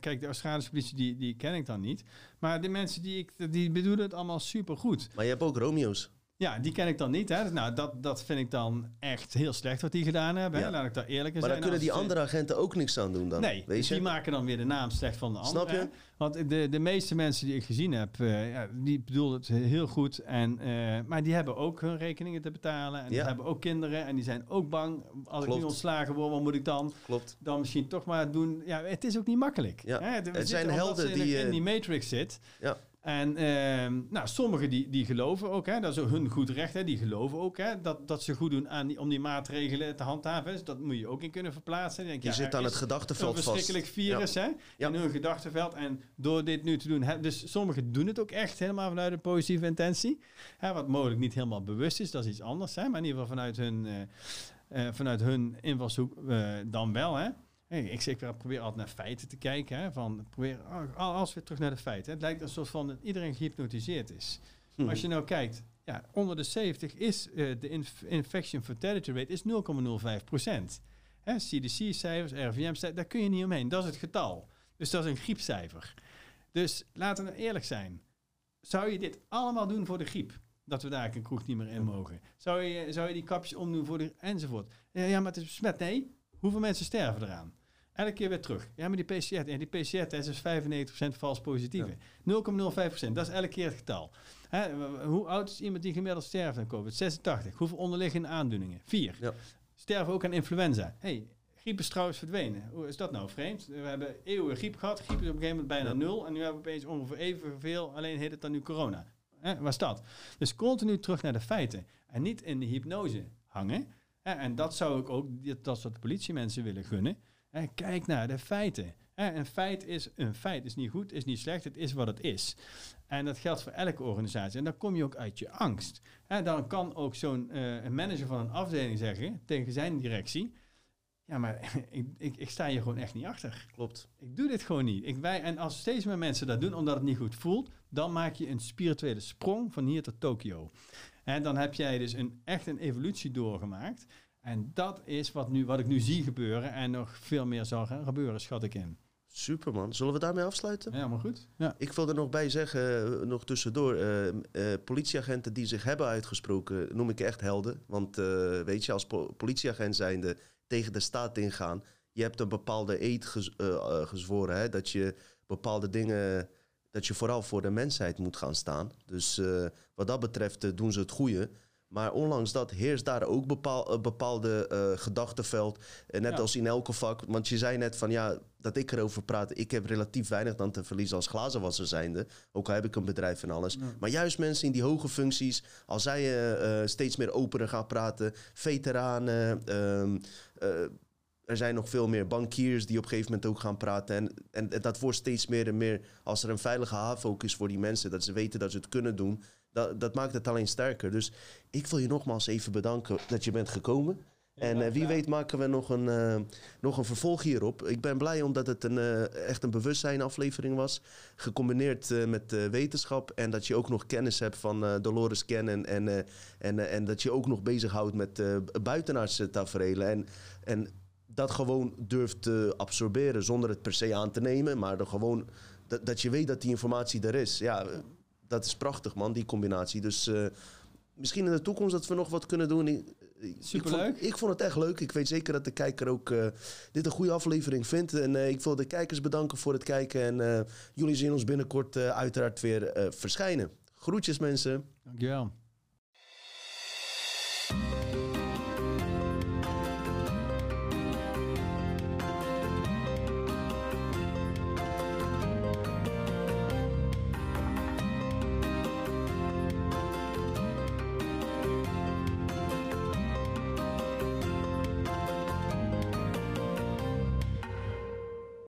kijk, de Australische politie, die, die ken ik dan niet. Maar de mensen die ik... Die bedoelen het allemaal supergoed. Maar je hebt ook Romeo's. Ja, die ken ik dan niet. Hè. Nou, dat, dat vind ik dan echt heel slecht wat die gedaan hebben. Hè. Laat ik daar eerlijk in Maar zijn. daar kunnen die andere agenten ook niks aan doen dan. Nee, weet dus je? die maken dan weer de naam slecht van de andere. Snap je? Want de, de meeste mensen die ik gezien heb, eh, ja, die bedoelen het heel goed. En, eh, maar die hebben ook hun rekeningen te betalen. En die hebben ook kinderen. En die zijn ook bang. Als ik nu ontslagen word, wat moet ik dan? Klopt. Dan misschien toch maar doen. Ja, het is ook niet makkelijk. Ja. Hè? Het zijn helden die, in eh, die matrix zit. Ja. En ehm, nou, sommigen die, die geloven ook, hè, dat is hun goed recht, hè, die geloven ook hè, dat, dat ze goed doen aan die, om die maatregelen te handhaven. Dus dat moet je ook in kunnen verplaatsen. Denk Je ja, zit aan het gedachtenveld een vast. verschrikkelijk virus hè, Ja. in hun gedachtenveld. En door dit nu te doen, hè, dus sommigen doen het ook echt helemaal vanuit een positieve intentie. Hè, wat mogelijk niet helemaal bewust is, dat is iets anders. Hè, maar in ieder geval vanuit hun, eh, eh, vanuit hun invalshoek eh, dan wel. Hè. Hey, ik, ik probeer altijd naar feiten te kijken. Hè, van probeer, oh, als weer terug naar de feiten. Het lijkt alsof van dat iedereen gehypnotiseerd is. Hm. Als je nou kijkt, ja, onder de 70 is eh, de inf- infection fatality rate is 0,05 procent. CDC-cijfers, RVM-cijfers, daar kun je niet omheen. Dat is het getal. Dus dat is een griepcijfer. Dus laten we eerlijk zijn. Zou je dit allemaal doen voor de griep? Dat we daar een kroeg niet meer in mogen. Zou je, zou je die kapjes omdoen voor de enzovoort? Ja, ja, maar het is besmet. Nee. Hoeveel mensen sterven eraan? Elke keer weer terug. Ja, maar die PCR, ja, die PCR-test is 95% vals positieve. 0,05%, dat is elke keer het getal. Hè, hoe oud is iemand die gemiddeld sterft aan COVID? 86. Hoeveel onderliggende aandoeningen? 4. Ja. Sterven ook aan influenza. hey, griep is trouwens verdwenen. Hoe is dat nou vreemd? We hebben eeuwen griep gehad. Griep is op een gegeven moment bijna Ja. nul. En nu hebben we opeens ongeveer evenveel. Alleen heet het dan nu corona. Hè, waar is dat? Dus continu terug naar de feiten. En niet in de hypnose hangen. Hè, en dat zou ik ook, dat soort politiemensen willen gunnen. Hè, kijk naar de feiten. Hè, een feit is een feit. is niet goed, is niet slecht. Het is wat het is. En dat geldt voor elke organisatie. En dan kom je ook uit je angst. Hè, dan kan ook zo'n eh, manager van een afdeling zeggen tegen zijn directie... Ja, maar (laughs) ik, ik, ik sta hier gewoon echt niet achter. Klopt. Ik doe dit gewoon niet. Ik, wij, en als steeds meer mensen dat doen omdat het niet goed voelt, dan maak je een spirituele sprong van hier tot Tokio. En dan heb jij dus een, echt een evolutie doorgemaakt. En dat is wat, nu, wat ik nu zie gebeuren en nog veel meer zal gaan gebeuren, schat ik in. Super man. Zullen we daarmee afsluiten? Ja, maar goed. Ja. Ik wil er nog bij zeggen, eh, nog tussendoor, eh, eh, politieagenten die zich hebben uitgesproken, noem ik echt helden. Want weet je, als po- politieagent zijnde tegen de staat ingaan, je hebt een bepaalde eed gez- gezworen, hè, dat je bepaalde dingen, dat je vooral voor de mensheid moet gaan staan. Dus wat dat betreft doen ze het goede. Maar ondanks dat heerst daar ook bepaal, een bepaalde eh gedachtenveld. Eh, net Ja. als in elke vak. Want je zei net van ja, dat ik erover praat. Ik heb relatief weinig dan te verliezen als glazenwasser zijnde. Ook al heb ik een bedrijf en alles. Ja. Maar juist mensen in die hoge functies. Als zij eh, eh, steeds meer opener gaan praten. Veteranen. ehm, eh, er zijn nog veel meer bankiers die op een gegeven moment ook gaan praten. En, en dat wordt steeds meer en meer. Als er een veilige haven ook is voor die mensen. Dat ze weten dat ze het kunnen doen. Dat, dat maakt het alleen sterker. Dus ik wil je nogmaals even bedanken dat je bent gekomen. En eh, wie weet maken we nog een, eh, nog een vervolg hierop. Ik ben blij omdat het een, eh, echt een bewustzijn aflevering was. Gecombineerd met wetenschap. En dat je ook nog kennis hebt van Dolores Cannon. En, en, en dat je ook nog bezighoudt met buitenaardse tafereelen. En, en dat gewoon durft te absorberen zonder het per se aan te nemen. Maar er gewoon, dat, dat je weet dat die informatie er is. Ja, dat is prachtig, man, die combinatie. Dus eh, misschien in de toekomst dat we nog wat kunnen doen. Ik, Superleuk. Ik vond, het echt leuk. Ik weet zeker dat de kijker ook eh, dit een goede aflevering vindt. En eh, ik wil de kijkers bedanken voor het kijken. En jullie zien ons binnenkort uiteraard weer verschijnen. Groetjes, mensen. Dankjewel.